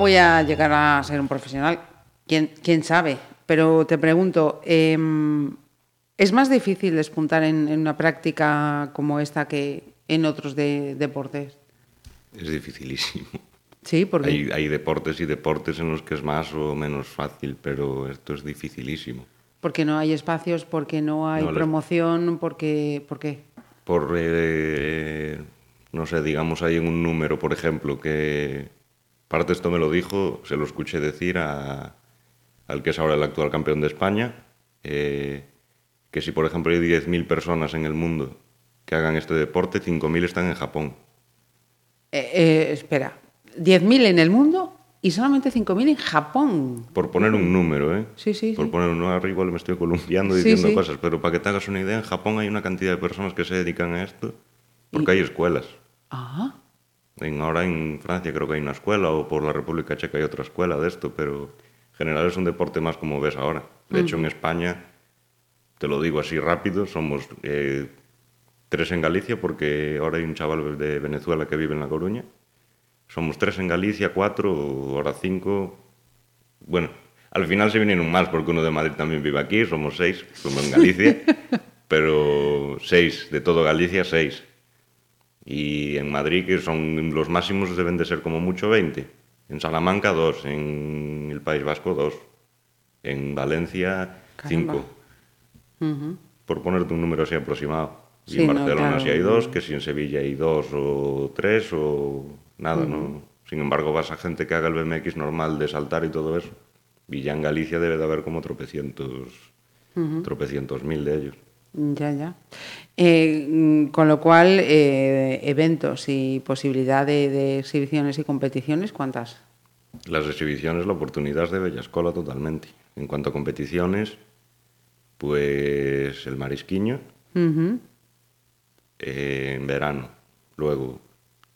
Voy a llegar a ser un profesional, quién, quién sabe, pero te pregunto, em, ¿es más difícil despuntar en, en una práctica como esta que en otros de- deportes? Es dificilísimo. Sí, porque... Hay, hay deportes y deportes en los que es más o menos fácil, pero esto es dificilísimo. Porque no hay espacios, porque no hay No, les- promoción, porque... ¿Por qué? Por, eh, no sé, digamos, hay un número, por ejemplo, que parte esto me lo dijo, se lo escuché decir a- al que es ahora el actual campeón de España, eh, que si, por ejemplo, hay 10.000 personas en el mundo que hagan este deporte, 5.000 están en Japón. Eh, eh, espera, 10.000 en el mundo y solamente 5.000 en Japón. Por poner un número, ¿eh? Sí, sí, Por sí. poner un número, igual me estoy columpiando diciendo sí. cosas, pero para que te hagas una idea, en Japón hay una cantidad de personas que se dedican a esto porque hay escuelas. Ah, En, ahora en Francia creo que hay una escuela o por la República Checa hay otra escuela de esto, pero en general es un deporte más como ves ahora. De hecho, en España, te lo digo así rápido, somos eh, tres en Galicia porque ahora hay un chaval de Venezuela que vive en La Coruña. Somos tres en Galicia, cuatro, ahora cinco. Bueno, al final se vinieron más porque uno de Madrid también vive aquí, somos seis, somos en Galicia, <laughs> pero seis, de todo Galicia, seis. Y en Madrid, que son los máximos, deben de ser como mucho 20. En Salamanca, dos. En el País Vasco, dos. En Valencia, Caramba. cinco. Por ponerte un número así aproximado. Y Sí, en no, Barcelona claro. sí hay dos, que si en Sevilla hay dos o tres o nada, ¿no? Sin embargo, vas a gente que haga el BMX normal de saltar y todo eso. Y ya en Galicia debe de haber como tropecientos, tropecientos mil de ellos. Ya, ya. Eh, mm, con lo cual, eh, eventos y posibilidad de, de exhibiciones y competiciones, ¿cuántas? Las exhibiciones, la oportunidad es de Bellascola totalmente. En cuanto a competiciones, pues el Marisquiño eh, en verano. Luego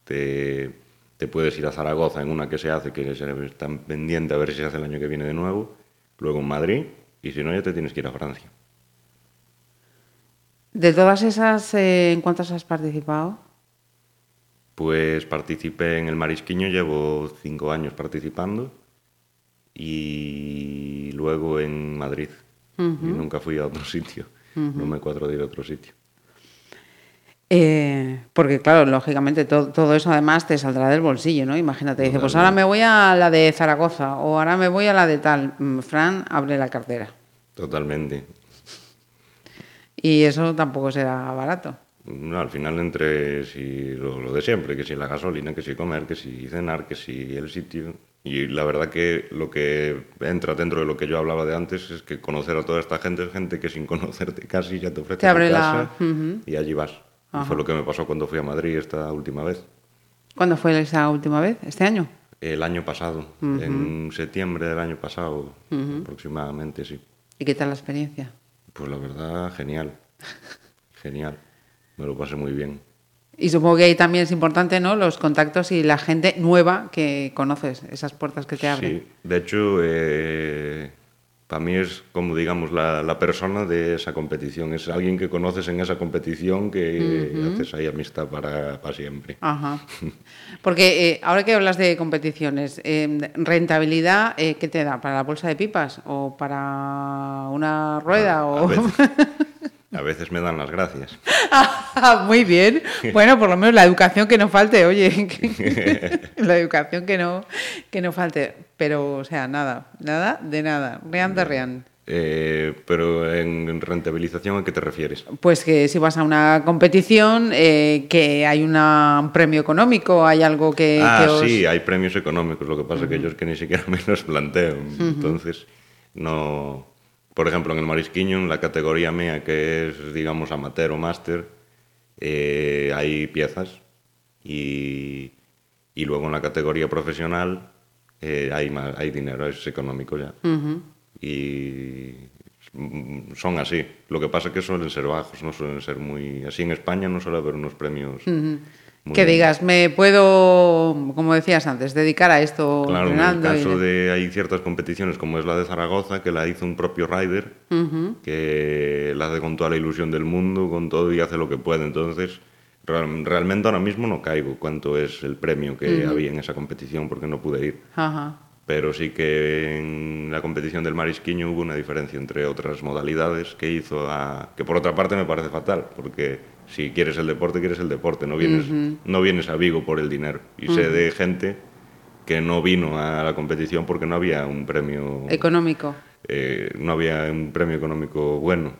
te, te puedes ir a Zaragoza en una que se hace, que se están pendiente a ver si se hace el año que viene de nuevo. Luego en Madrid, y si no, ya te tienes que ir a Francia. De todas esas, eh, ¿en cuántas has participado? Pues participé en el Marisquiño, llevo cinco años participando. Y luego en Madrid. Y nunca fui a otro <laughs> sitio. No me cuadro de ir a otro sitio. Eh, porque, claro, lógicamente to- todo eso además te saldrá del bolsillo, ¿no? Imagínate, dice, pues ahora me voy a la de Zaragoza o ahora me voy a la de tal. Mm, Fran, abre la cartera. Totalmente. Y eso tampoco será barato. No, al final entre si lo, lo de siempre, que si la gasolina, que si comer, que si cenar, que si el sitio. Y la verdad que lo que entra dentro de lo que yo hablaba de antes es que conocer a toda esta gente es gente que sin <laughs> conocerte casi ya te ofrece Te abre tu la- casa Ujú. y allí vas. Y fue lo que me pasó cuando fui a Madrid esta última vez. ¿Cuándo fue esa última vez? ¿Este año? El año pasado, en septiembre del año pasado, aproximadamente, sí. ¿Y qué tal la experiencia? Pues la verdad, genial. Genial. Me lo pasé muy bien. Y supongo que ahí también es importante, ¿no? Los contactos y la gente nueva que conoces, esas puertas que te abren. Sí, de hecho, eh, para mí es como, digamos, la, la persona de esa competición. Es alguien que conoces en esa competición que haces ahí amistad para, para siempre. Ajá. <laughs> Porque eh, ahora que hablas de competiciones, eh, ¿rentabilidad eh, qué te da? ¿Para la bolsa de pipas? ¿O para una rueda? A o... veces, <laughs> a veces me dan las gracias. Ah, <laughs> Muy bien. Bueno, por lo menos la educación que no falte, oye. la educación que no, que no falte. Pero, o sea, nada, nada de nada. Rean de rean. Eh, pero en rentabilización, ¿a qué te refieres? Pues que si vas a una competición, eh, que hay una- un premio económico, hay algo que, ah, que os... sí, hay premios económicos, lo que pasa que yo es que ni siquiera <laughs> me los planteo. Entonces, no... Por ejemplo, en el Marisquiño, en la categoría mía, que es, digamos, amateur o máster, eh, hay piezas. Y, y luego en la categoría profesional eh, hay, más, hay dinero, es económico ya. Y mm, son así. Lo que pasa es que suelen ser bajos, no suelen ser muy... Así en España no suele haber unos premios... muy- Que digas, me puedo, como decías antes, dedicar a esto Claro, en el y- caso de hay ciertas competiciones como es la de Zaragoza que la hizo un propio rider que la hace con toda la ilusión del mundo, con todo y hace lo que puede. Entonces realmente ahora mismo no caigo cuánto es el premio que había en esa competición porque no pude ir. Ajá. Pero sí que en la competición del marisquiño hubo una diferencia entre otras modalidades que hizo a... que por otra parte me parece fatal, porque si quieres el deporte, quieres el deporte, no vienes, no vienes a Vigo por el dinero. Y sé de gente que no vino a la competición porque no había un premio... Económico. eh, no había un premio económico bueno.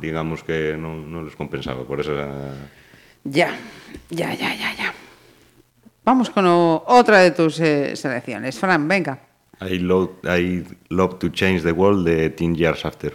Digamos que no, no les compensaba por esa... Ya, ya, ya, ya, ya. Vamos con o- otra de tus eh, selecciones. Fran, venga. I love, I love to change the world de Teen Years After.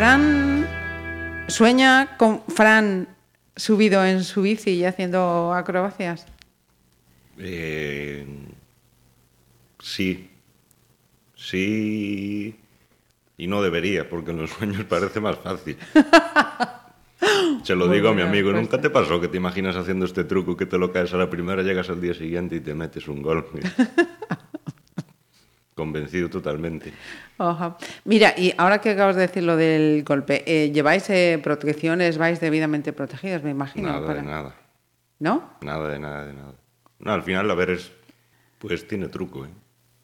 Fran sueña con Fran subido en su bici y haciendo acrobacias. Eh, sí. Sí. Y no debería, porque en los sueños parece más fácil. <laughs> Se lo Muy digo a mi amigo, respuesta. ¿nunca te pasó que te imaginas haciendo este truco que te lo caes a la primera, llegas al día siguiente y te metes un gol? <laughs> Convencido totalmente. Ajá. Mira, y ahora que acabas de decir lo del golpe, eh, ¿lleváis eh, protecciones? ¿Vais debidamente protegidos, me imagino? Nada para- de nada. ¿No? Nada de nada de nada. No, al final, a ver, es. Pues tiene truco, ¿eh?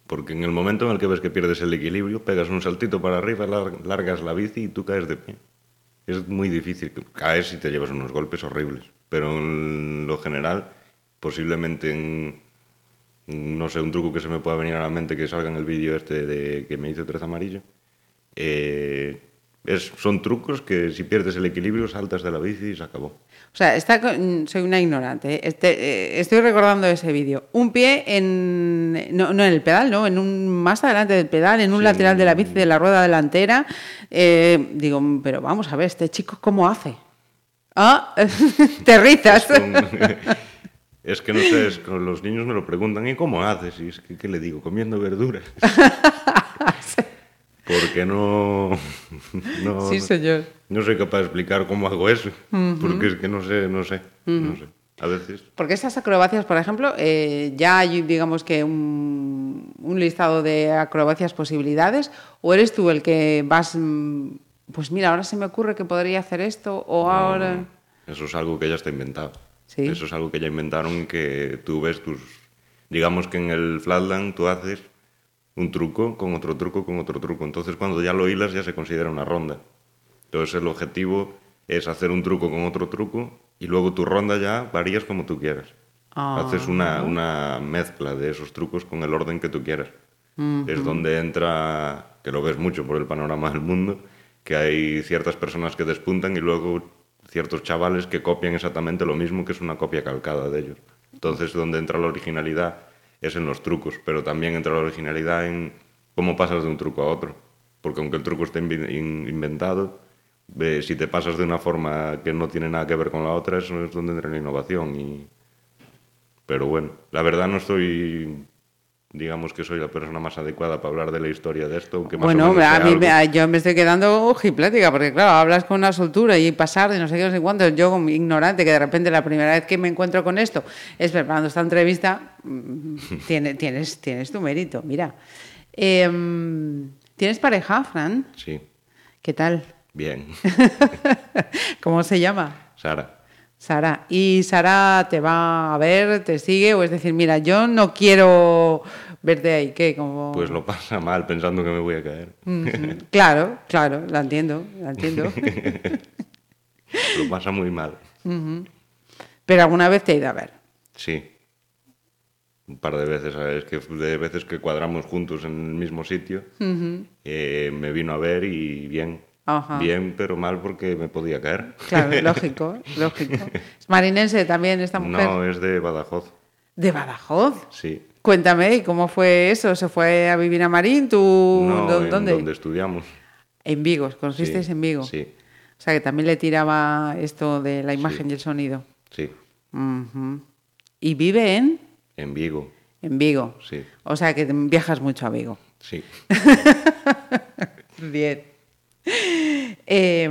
Porque en el momento en el que ves que pierdes el equilibrio, pegas un saltito para arriba, lar- largas la bici y tú caes de pie. Es muy difícil. Caes y te llevas unos golpes horribles. Pero en lo general, posiblemente en, no sé, un truco que se me pueda venir a la mente que salga en el vídeo este de que me hizo tres amarillo. eh, es, son trucos que si pierdes el equilibrio saltas de la bici y se acabó. O sea, está soy una ignorante. ¿eh? Este, eh, estoy recordando ese vídeo. Un pie en. No, no en el pedal, no, en un más adelante del pedal, en un Sí. lateral de la bici de la rueda delantera. Eh, digo, pero vamos a ver, este chico, ¿cómo hace? Ah, <laughs> te rizas. Es que no sé, es que los niños me lo preguntan, ¿y cómo haces? Y es que, ¿qué le digo? Comiendo verduras. <laughs> Porque no, <laughs> no, Sí, señor. no soy capaz de explicar cómo hago eso. Porque es que no sé, no sé, no sé. A veces Porque esas acrobacias, por ejemplo, eh, ya hay, digamos que un, un listado de acrobacias posibilidades, o eres tú el que vas, mm, pues mira, ahora se me ocurre que podría hacer esto, o ahora... Eso es algo que ya está inventado. Sí. Eso es algo que ya inventaron que tú ves tus... Digamos que en el flatland tú haces un truco con otro truco con otro truco. Entonces cuando ya lo hilas ya se considera una ronda. Entonces el objetivo es hacer un truco con otro truco y luego tu ronda ya varías como tú quieras. Ah. Haces una, una mezcla de esos trucos con el orden que tú quieras. Es donde entra, que lo ves mucho por el panorama del mundo, que hay ciertas personas que despuntan y luego ciertos chavales que copian exactamente lo mismo que es una copia calcada de ellos. Entonces, donde entra la originalidad es en los trucos, pero también entra la originalidad en cómo pasas de un truco a otro. Porque aunque el truco esté inventado, eh, si te pasas de una forma que no tiene nada que ver con la otra, eso es donde entra la innovación. Y... Pero bueno, la verdad no estoy, digamos que soy la persona más adecuada para hablar de la historia de esto, aunque más o Bueno, menos a mí algo. me- yo me estoy quedando ojiplática, porque claro, hablas con una soltura y pasar de no sé qué, no sé cuánto. Yo, como ignorante, que de repente la primera vez que me encuentro con esto es preparando esta entrevista, mm, <laughs> tiene, tienes, tienes tu mérito, mira. Em, ¿Tienes pareja, Fran? Sí, ¿Qué tal? bien. <laughs> ¿Cómo se llama? Sara. Sara. ¿Y Sara te va a ver, te sigue? O es decir, mira, yo no quiero verte ahí, ¿qué? Como... Pues lo pasa mal pensando que me voy a caer. <laughs> Claro, claro, la entiendo, la entiendo. <laughs> lo pasa muy mal. Pero alguna vez te he ido a ver. Sí. Un par de veces, ¿sabes? Que de veces que cuadramos juntos en el mismo sitio, eh, me vino a ver y bien. Ajá. Bien, pero mal porque me podía caer. Claro, <laughs> lógico, lógico. ¿Es marinense también esta mujer? No, es de Badajoz. ¿De Badajoz? Sí. Cuéntame, ¿y cómo fue eso? ¿Se fue a vivir a Marín? ¿Tú No, dó- en dónde? donde estudiamos. En Vigo, ¿conocisteis Sí, en Vigo? Sí, O sea, que también le tiraba esto de la imagen y el sonido. sí. ¿Y vive en? En Vigo. En Vigo. Sí, O sea, que viajas mucho a Vigo. sí. <laughs> Bien. Eh,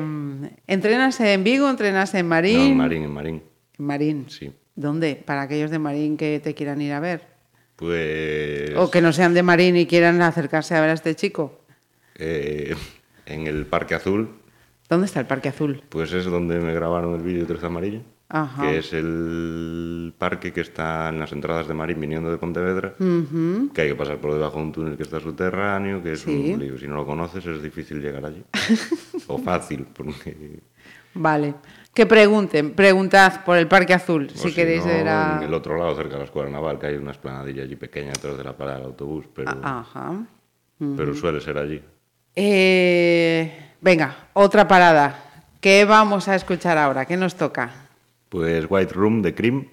¿Entrenas en Vigo? ¿Entrenas en Marín? No, en Marín, en Marín. En Marín. Sí. ¿Dónde? Para aquellos de Marín que te quieran ir a ver. Pues. O que no sean de Marín y quieran acercarse a ver a este chico. eh, en el Parque Azul, ¿Dónde está el Parque Azul? pues es donde me grabaron el vídeo de Tres Amarillo. Ajá. que es el parque que está en las entradas de Marín viniendo de Pontevedra, que hay que pasar por debajo de un túnel que está subterráneo, que es Sí. un lío. Si no lo conoces es difícil llegar allí. <laughs> o fácil, porque... Vale. Que pregunten, preguntad por el Parque Azul, o si queréis no, ver a... En el otro lado, cerca de la Escuela Naval, que hay una esplanadilla allí pequeña detrás de la parada del autobús, pero, Ah, pero suele ser allí. Eh, venga, otra parada. ¿Qué vamos a escuchar ahora? ¿Qué nos toca? Pues White Room de Cream,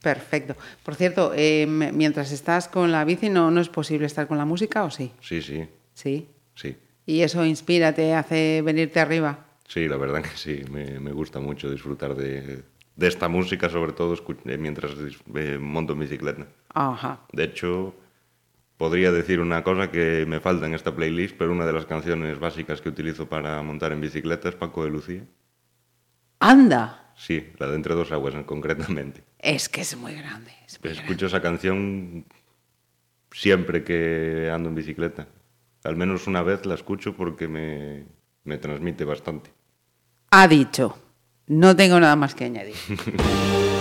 Perfecto. Por cierto, eh, mientras estás con la bici, ¿no, ¿no es posible estar con la música o sí? sí, sí, Sí. sí. ¿Y eso inspira, te hace venirte arriba? Sí, la verdad que sí, me, me gusta mucho disfrutar de, de esta música, sobre todo eh, mientras eh, monto en bicicleta. Ajá. De hecho, podría decir una cosa que me falta en esta playlist, pero una de las canciones básicas que utilizo para montar en bicicleta es Paco de Lucía. ¡Anda! Sí, la de Entre dos aguas concretamente. Es que es muy grande. es muy grande. Escucho esa canción siempre que ando en bicicleta. Al menos una vez la escucho porque me, me transmite bastante. Ha dicho. No tengo nada más que añadir. <laughs>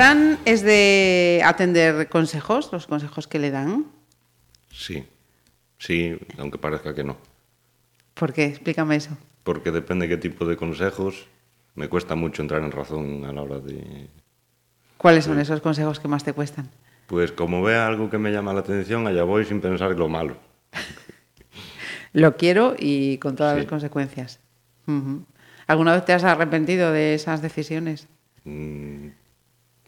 Fran es de atender consejos, los consejos que le dan. Sí, sí, aunque parezca que no. ¿Por qué? Explícame eso. Porque depende qué tipo de consejos, me cuesta mucho entrar en razón a la hora de... ¿Cuáles son esos consejos que más te cuestan? Pues como vea algo que me llama la atención, allá voy sin pensar lo malo. <laughs> Lo quiero y con todas Sí. las consecuencias. ¿Alguna vez te has arrepentido de esas decisiones? Mm,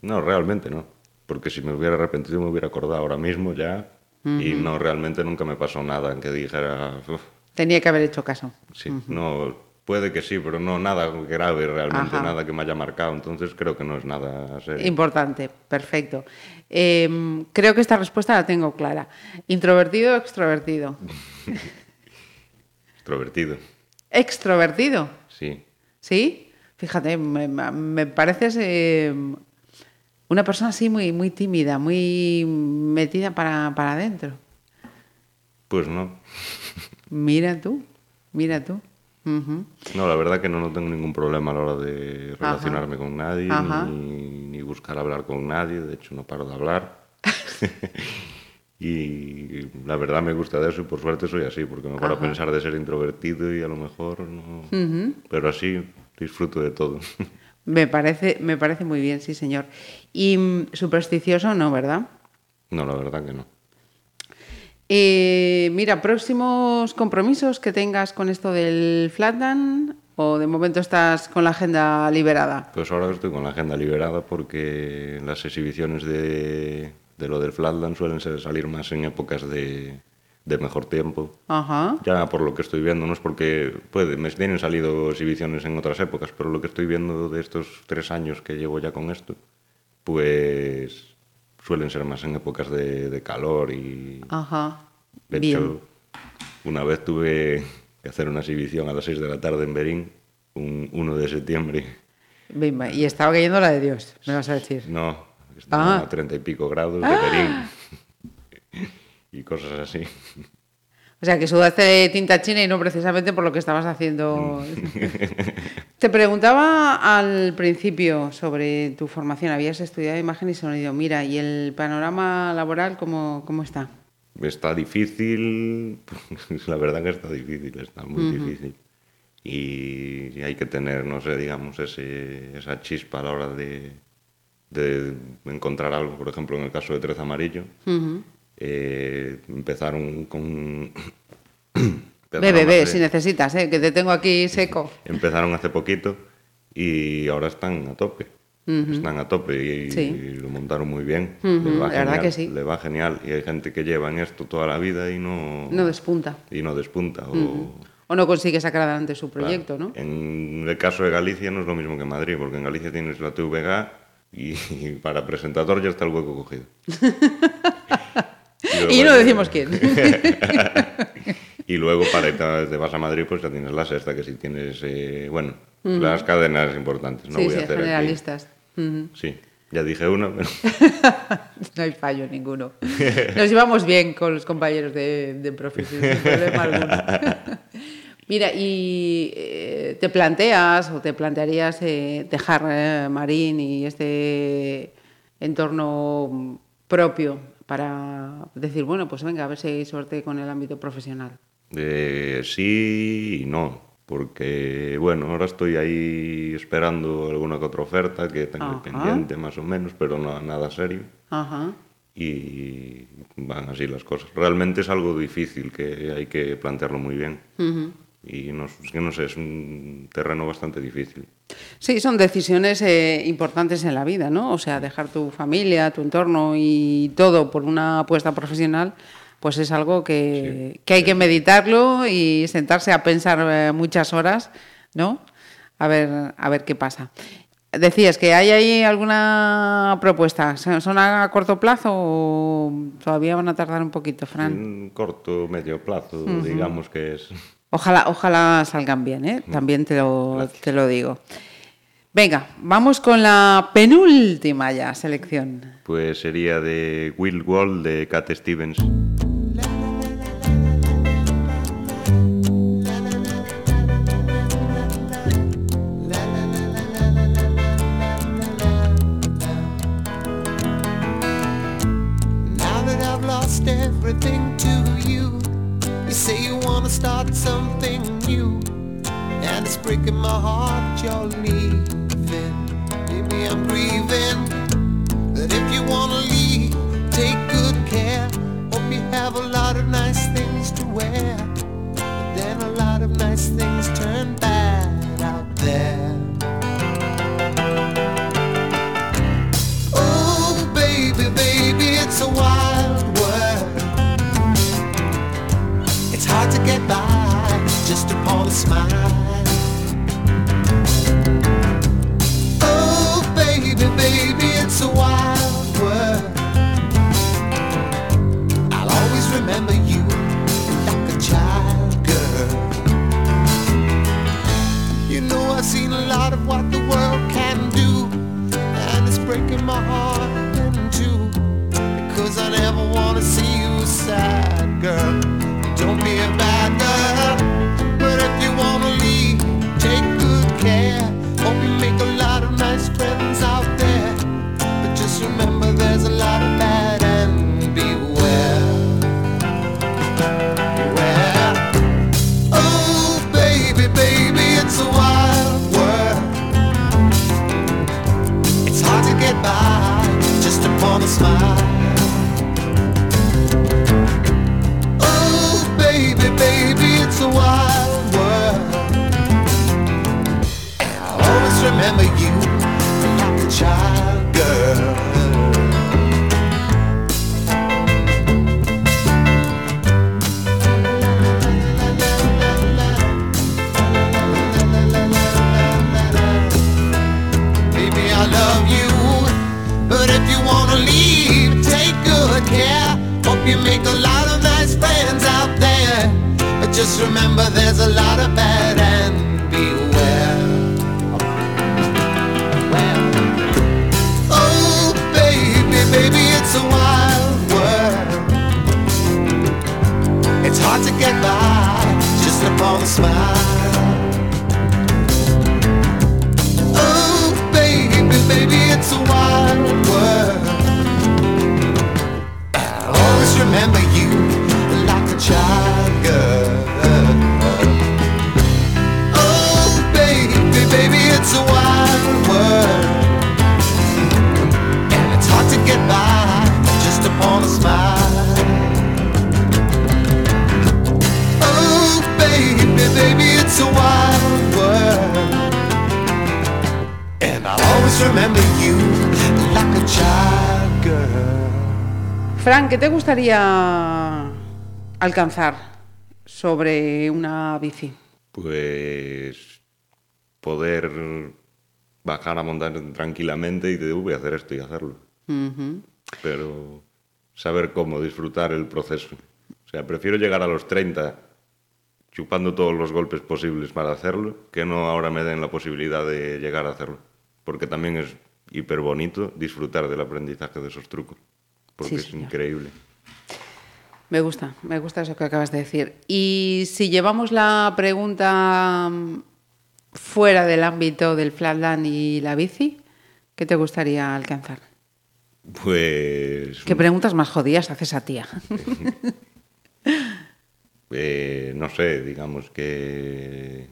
No, realmente no. porque si me hubiera arrepentido me hubiera acordado ahora mismo ya. Y no, realmente nunca me pasó nada en que dijera, "Uf, Tenía que haber hecho caso. sí, no, puede que sí, pero no nada grave realmente, Ajá. nada que me haya marcado, entonces creo que no es nada serio. Importante, perfecto. Eh, creo que esta respuesta la tengo clara. ¿Introvertido o extrovertido? <laughs> Extrovertido, Extrovertido, sí. ¿sí? Fíjate, me, me pareces eh, una persona así muy, muy tímida, muy metida para, para adentro. Pues no. Mira tú, mira tú. No, la verdad que no, no tengo ningún problema a la hora de relacionarme con nadie, ni, ni buscar hablar con nadie, de hecho no paro de hablar. <laughs> y la verdad me gusta de eso y por suerte soy así, porque me paro a pensar de ser introvertido y a lo mejor no... Pero así disfruto de todo. <laughs> Me parece, me parece muy bien, sí, señor. Y mm, supersticioso no, ¿verdad? no, la verdad que no. Eh, mira, próximos compromisos que tengas con esto del Flatland o de momento estás con la agenda liberada. Pues ahora estoy con la agenda liberada porque las exhibiciones de, de lo del Flatland suelen salir más en épocas de, de mejor tiempo. Ajá. Ya por lo que estoy viendo, no es porque puede, me tienen salido exhibiciones en otras épocas, pero lo que estoy viendo de estos tres años que llevo ya con esto, pues suelen ser más en épocas de, de calor y Ajá. de Bien. hecho una vez tuve que hacer una exhibición a las 6 de la tarde en Berín, un 1 de septiembre. Y estaba cayendo la de Dios, me vas a decir. No, estaban Ah. a 30 y pico grados de Berín <laughs> y cosas así. O sea, que sudaste tinta china y no precisamente por lo que estabas haciendo. <laughs> Te preguntaba al principio sobre tu formación. Habías estudiado imagen y sonido. Mira, ¿y el panorama laboral cómo, cómo está? Está difícil, <laughs> la verdad que está difícil, está muy difícil. Y hay que tener, no sé, digamos, ese, esa chispa a la hora de, de encontrar algo. Por ejemplo, en el caso de Trez Amarillo, eh, empezaron con... <coughs> Ve, hace- si necesitas, ¿eh? que te tengo aquí seco. Empezaron hace poquito y ahora están a tope. Están a tope y, Sí. y lo montaron muy bien. Ujú, Le va la verdad que sí. Le va genial. Y hay gente que lleva en esto toda la vida y no, No despunta. y no despunta. o- O no consigue sacar adelante su claro. proyecto, ¿no? En el caso de Galicia no es lo mismo que en Madrid, porque en Galicia tienes la TVG <laughs> y, para presentador ya está el hueco cogido. <laughs> luego Y no decimos quién. <laughs> Y luego para te vas a Madrid, pues ya tienes la sexta, que si tienes, eh, bueno, las cadenas importantes. No sí, voy sí, a hacer generalistas. Ujú. Sí, ya dije una, pero <laughs> No hay fallo ninguno. Nos llevamos bien con los compañeros de, de profesión, sin problema alguno. <laughs> Mira, ¿y eh, te planteas o te plantearías eh, dejar eh, Marín y este entorno propio para decir, bueno, pues venga, a ver si hay suerte con el ámbito profesional? eh, sí y no. Porque, bueno, ahora estoy ahí esperando alguna que otra oferta que tengo Ajá. pendiente más o menos, pero no, nada serio. Ajá. Y van así las cosas. Realmente es algo difícil que hay que plantearlo muy bien. Y no, es que no sé, es un terreno bastante difícil. Sí, son decisiones eh, importantes en la vida, ¿no? O sea, dejar tu familia, tu entorno y todo por una apuesta profesional, pues es algo que, que hay que meditarlo y sentarse a pensar eh, muchas horas, ¿no? A ver, a ver qué pasa. Decías que hay ahí alguna propuesta. ¿Son a corto plazo o todavía van a tardar un poquito, Fran? En corto, medio plazo, digamos que es. Ojalá, ojalá salgan bien, ¿eh? También te lo, te lo digo. Venga, vamos con la penúltima ya selección. Pues sería de Will Wall de Cat Stevens. Breaking my heart you're leaving. Maybe I'm grieving that if you wanna I'll always remember you like a child girl. Frank, ¿qué te gustaría alcanzar sobre una bici? Pues poder bajar a montar tranquilamente y de voy a hacer esto y hacerlo. Pero saber cómo disfrutar el proceso. O sea, prefiero llegar a los 30 chupando todos los golpes posibles para hacerlo, que no ahora me den la posibilidad de llegar a hacerlo. Porque también es hiper bonito disfrutar del aprendizaje de esos trucos. Porque Sí, es señor. increíble. Me gusta, me gusta eso que acabas de decir. Y si llevamos la pregunta mm, fuera del ámbito del flatland y la bici, ¿qué te gustaría alcanzar? Pues ¿Qué preguntas más jodidas haces a tía? <laughs> eh, no sé, digamos que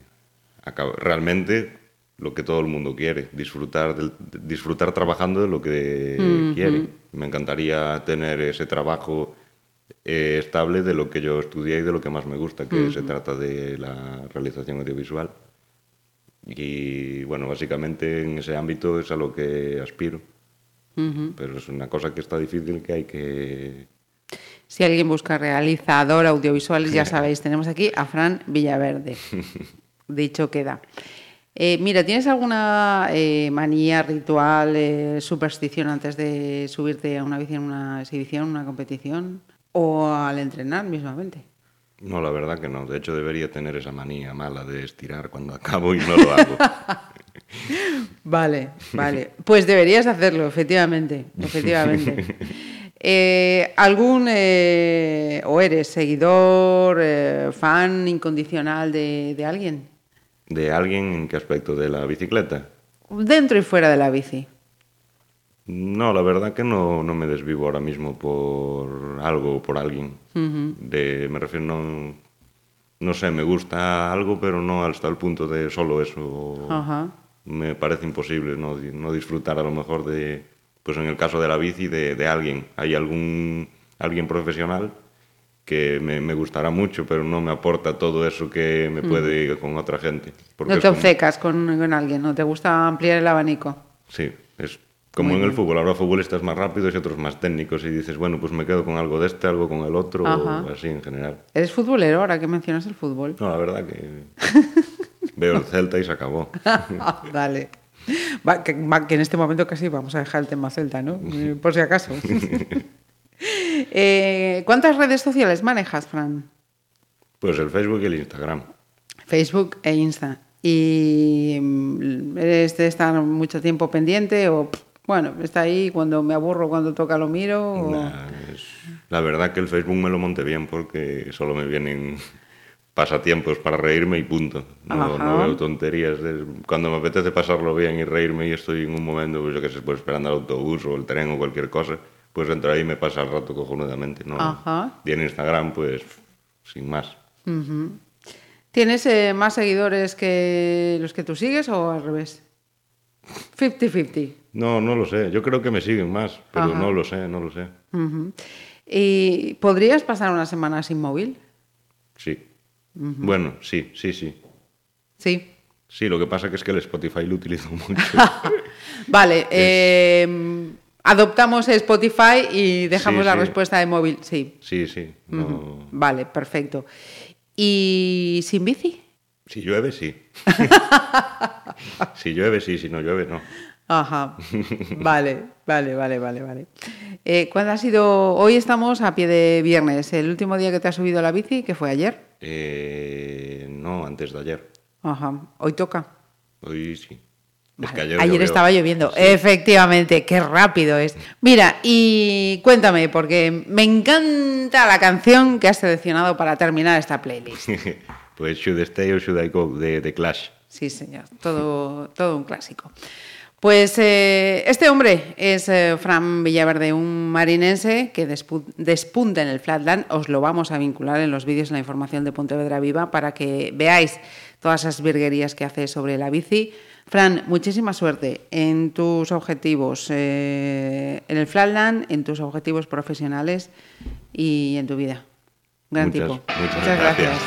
realmente lo que todo el mundo quiere, disfrutar, del- disfrutar trabajando de lo que quiere. Me encantaría tener ese trabajo eh, estable de lo que yo estudié y de lo que más me gusta, que se trata de la realización audiovisual. Y bueno, básicamente en ese ámbito es a lo que aspiro. Pero es una cosa que está difícil que hay que Si alguien busca realizador audiovisual, ya <laughs> sabéis, tenemos aquí a Fran Villaverde. <laughs> Dicho queda. Eh, mira, ¿tienes alguna eh, manía, ritual, eh, superstición antes de subirte a una bici en una exhibición, una competición? ¿O al entrenar mismamente? No, la verdad que no. De hecho, debería tener esa manía mala de estirar cuando acabo y no lo hago. <laughs> Vale, vale. Pues deberías hacerlo, efectivamente, efectivamente. <laughs> Eh, ¿Algún, eh, o eres seguidor, eh, fan incondicional de, de alguien? ¿De alguien en qué aspecto? ¿De la bicicleta? Dentro y fuera de la bici. No, la verdad que no, no me desvivo ahora mismo por algo o por alguien. de, me refiero, no, no sé, me gusta algo, pero no hasta el punto de solo eso. Me parece imposible no, no disfrutar a lo mejor de, pues en el caso de la bici, de, de alguien. Hay algún alguien profesional que me, me gustará mucho, pero no me aporta todo eso que me puede con otra gente. Porque No te como- obcecas con, con alguien, no te gusta ampliar el abanico. Sí, es como en el fútbol. Ahora futbolistas más rápidos y otros más técnicos. Y dices, bueno, pues me quedo con algo de este, algo con el otro, Ajá. o así en general. ¿Eres futbolero ahora que mencionas el fútbol? No, la verdad que <laughs> veo el Celta y se acabó. <laughs> Dale. Va, que, va, que en este momento casi vamos a dejar el tema celta, ¿no? <laughs> Por si acaso. Eh, ¿Cuántas redes sociales manejas, Fran? Pues el Facebook y el Instagram. Facebook e Insta. ¿Y mm, eres de estar mucho tiempo pendiente o, bueno, está ahí cuando me aburro, cuando toca lo miro? o- Nah, es- La verdad que el Facebook me lo monté bien porque solo me vienen pasatiempos para reírme y punto. No, no veo tonterías. de- Cuando me apetece pasarlo bien y reírme y estoy en un momento, pues yo que sé, pues esperando el autobús o el tren o cualquier cosa, pues entro ahí y me pasa el rato cojonudamente. ¿no? Ajá. Y en Instagram, pues sin más. ¿Tienes eh, más seguidores que los que tú sigues o al revés? 50-50. No, no lo sé. Yo creo que me siguen más, pero Ajá. no lo sé, no lo sé. ¿Y podrías pasar una semana sin móvil? Sí. Bueno, sí, sí, sí. Sí. Sí, lo que pasa que es que el Spotify lo utilizo <laughs> mucho. <laughs> Vale, eh, adoptamos Spotify y dejamos Sí, la sí. respuesta de móvil. Sí. Sí, sí. No... Vale, perfecto. ¿Y sin bici? Si llueve, sí. <laughs> si llueve, sí. Si no llueve, no. Ajá. <laughs> Vale, vale, vale, vale, vale. Eh, ¿Cuándo ha sido? Hoy estamos a pie de viernes. ¿El último día que te has subido la bici, que fue ayer? Eh, no, antes de ayer. Ajá. Hoy toca. Hoy sí. Es Vale. que ayer, Ayer llovió. estaba lloviendo, Sí. efectivamente, qué rápido es. Mira, y cuéntame, porque me encanta la canción que has seleccionado para terminar esta playlist. <laughs> pues Should I Stay or Should I Go de, de Clash. Sí, señor, todo, todo un clásico. Pues eh, este hombre es eh, Fran Villaverde, un marinense que despu- despunta en el Flatland. Os lo vamos a vincular en los vídeos en la información de Pontevedra Viva para que veáis todas esas virguerías que hace sobre la bici. Fran, muchísima suerte en tus objetivos eh, en el Flatland, en tus objetivos profesionales y en tu vida. Gran muchas, tipo. Muchas, gracias.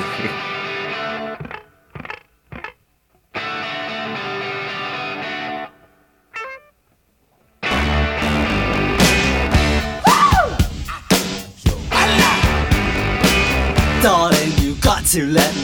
To let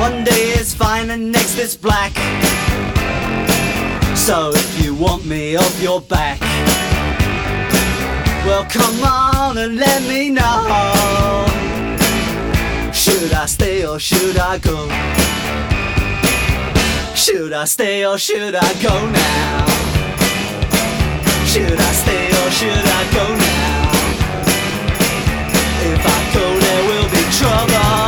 One day is fine and next is black. So if you want me off your back, well come on and let me know. Should I stay or should I go? Should I stay or should I go now? Should I stay or should I go now? If I go, there will be trouble.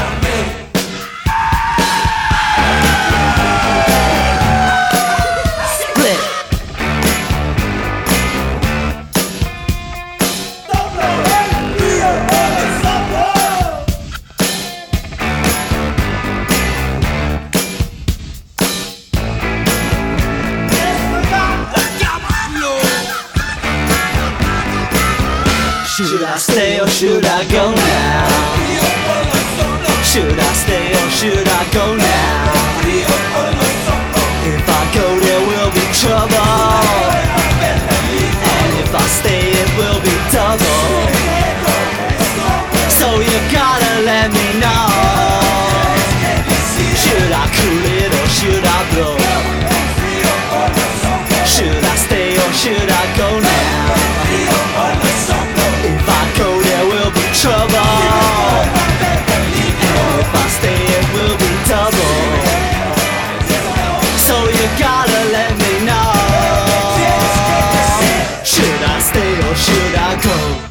I stay or should I go now? Should I stay or should I go now? If I go, there will be trouble. And if I stay, it will be double. So you gotta let me know. Should I cool it or should I blow? Should I stay or should I go now?